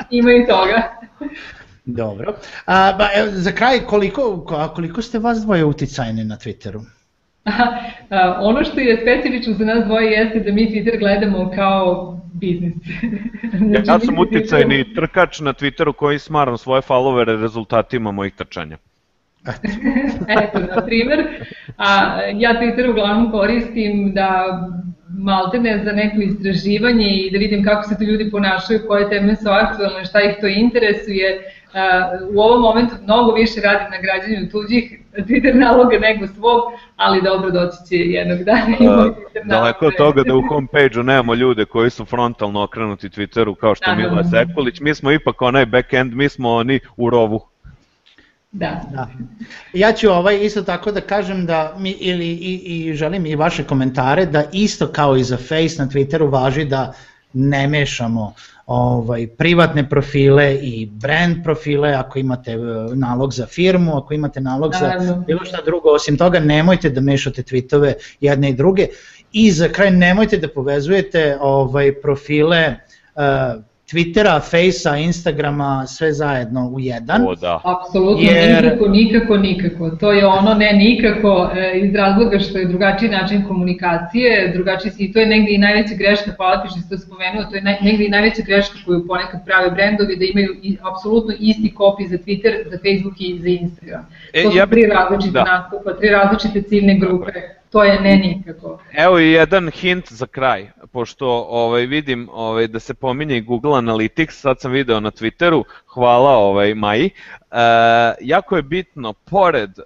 ima i toga. Dobro. A, ba, evo, za kraj, koliko, koliko ste vas dvoje uticajni na Twitteru? A, ono što je specifično za nas dvoje jeste da mi Twitter gledamo kao biznis. znači, ja sam uticajni trkač na Twitteru koji smaram svoje followere rezultatima mojih trčanja. Eto, na primer, a, ja Twitter uglavnom koristim da maltene za neko istraživanje i da vidim kako se tu ljudi ponašaju, koje teme su aktualne, šta ih to interesuje. U ovom momentu mnogo više radim na građanju tuđih Twitter naloga nego svog, ali dobro doći će jednog dana. Uh, daleko od toga da u homepage-u nemamo ljude koji su frontalno okrenuti Twitteru kao što je Mila Sekulić, mi smo ipak onaj backend, mi smo oni u rovu. Da. da. Ja ću ovaj isto tako da kažem da mi ili i, i želim i vaše komentare da isto kao i za Face na Twitteru važi da ne mešamo ovaj privatne profile i brand profile ako imate e, nalog za firmu, ako imate nalog Naravno. za bilo šta drugo, osim toga nemojte da mešate tweetove jedne i druge i za kraj nemojte da povezujete ovaj profile uh, Twittera, Facea, Instagrama, sve zajedno u jedan. O, da. Apsolutno, Jer... nikako, nikako, nikako. To je ono ne nikako e, iz razloga što je drugačiji način komunikacije, drugačiji i to je negde i najveća greška, hvala ti što ste spomenuo, to je naj, negde i najveća greška koju ponekad prave brendovi da imaju i, apsolutno isti kopij za Twitter, za Facebook i za Instagram. E, to su ja bi... tri različite da. nastupa, tri različite ciljne grupe to je ne nikako. Evo i jedan hint za kraj, pošto ovaj, vidim ovaj, da se pominje Google Analytics, sad sam video na Twitteru, hvala ovaj, Maji, E, jako je bitno, pored e,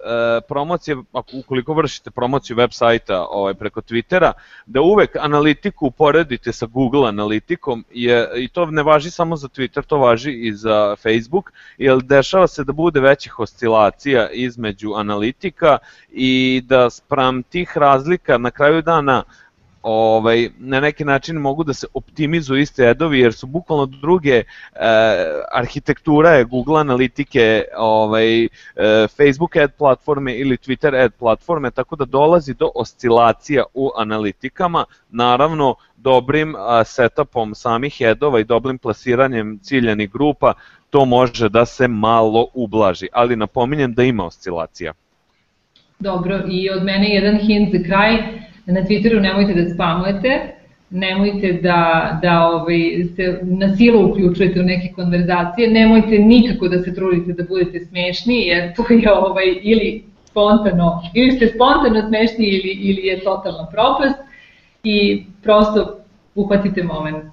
promocije, ukoliko vršite promociju web sajta ovaj, preko Twittera, da uvek analitiku uporedite sa Google analitikom, je, i to ne važi samo za Twitter, to važi i za Facebook, jer dešava se da bude većih oscilacija između analitika i da spram tih razlika na kraju dana ovaj, na neki način mogu da se optimizuju iste adovi jer su bukvalno druge e, arhitektura je Google analitike, ovaj, e, Facebook ad platforme ili Twitter ad platforme, tako da dolazi do oscilacija u analitikama, naravno dobrim a, setupom samih adova i dobrim plasiranjem ciljanih grupa to može da se malo ublaži, ali napominjem da ima oscilacija. Dobro, i od mene jedan hint za kraj, na Twitteru nemojte da spamujete, nemojte da, da ovaj, se na silu uključujete u neke konverzacije, nemojte nikako da se trudite da budete smešni, jer to je ovaj, ili spontano, ili ste spontano smešni ili, ili je totalna propast i prosto uhvatite moment.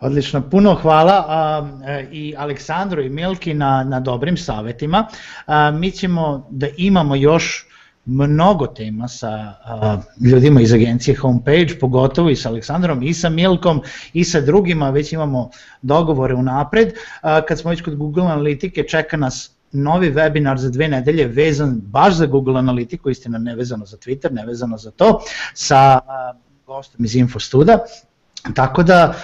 Odlično, puno hvala a, e, i Aleksandru i Milki na, na dobrim savetima. A, mi ćemo da imamo još mnogo tema sa a, ljudima iz agencije Homepage, pogotovo i sa Aleksandrom i sa Milkom i sa drugima, već imamo dogovore unapred. A, kad smo već kod Google Analitike, čeka nas novi webinar za dve nedelje vezan baš za Google Analitiku, istina nevezano za Twitter, nevezano za to, sa a, gostom iz Infostuda. Tako da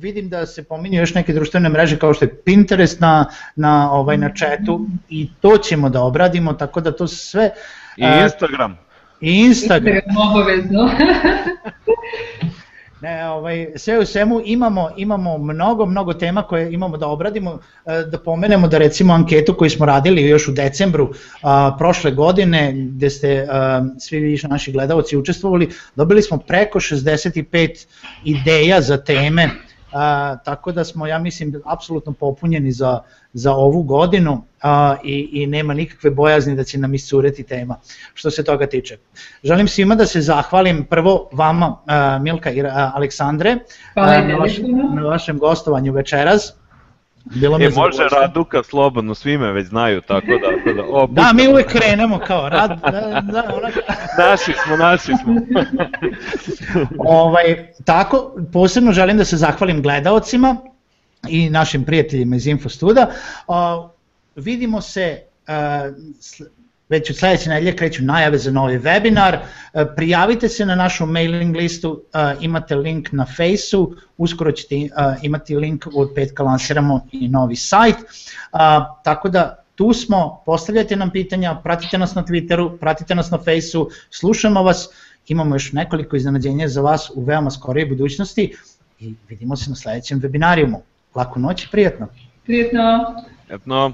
vidim da se pominju još neke društvene mreže kao što je Pinterest na, na, ovaj, na chatu i to ćemo da obradimo, tako da to sve... I Instagram. I Instagram. Instagram obavezno. Ne, ovaj, sve u svemu imamo, imamo mnogo, mnogo tema koje imamo da obradimo, e, da pomenemo da recimo anketu koju smo radili još u decembru a, prošle godine, gde ste a, svi više naši gledalci učestvovali, dobili smo preko 65 ideja za teme a, tako da smo, ja mislim, apsolutno popunjeni za, za ovu godinu a, i, i nema nikakve bojazni da će nam iscureti tema što se toga tiče. Želim svima da se zahvalim prvo vama, a, Milka i a, Aleksandre, Hvala na, vaš, na vašem gostovanju večeras. Bilo mi e, može Raduka slobodno, svi me već znaju, tako da... Tako da, o, da, mi uvek krenemo kao rad... Da, da, ona... naši smo, naši smo. ovaj, tako, posebno želim da se zahvalim gledaocima i našim prijateljima iz Infostuda. Uh, vidimo se uh, već od sledeće nedelje kreću najave za novi webinar, prijavite se na našu mailing listu, imate link na Faceu, uskoro ćete imati link od petka lansiramo i novi sajt, tako da tu smo, postavljajte nam pitanja, pratite nas na Twitteru, pratite nas na Faceu, slušamo vas, imamo još nekoliko iznenađenja za vas u veoma skorije budućnosti i vidimo se na sledećem webinarijumu. Laku noć i prijatno. Prijatno. Prijatno.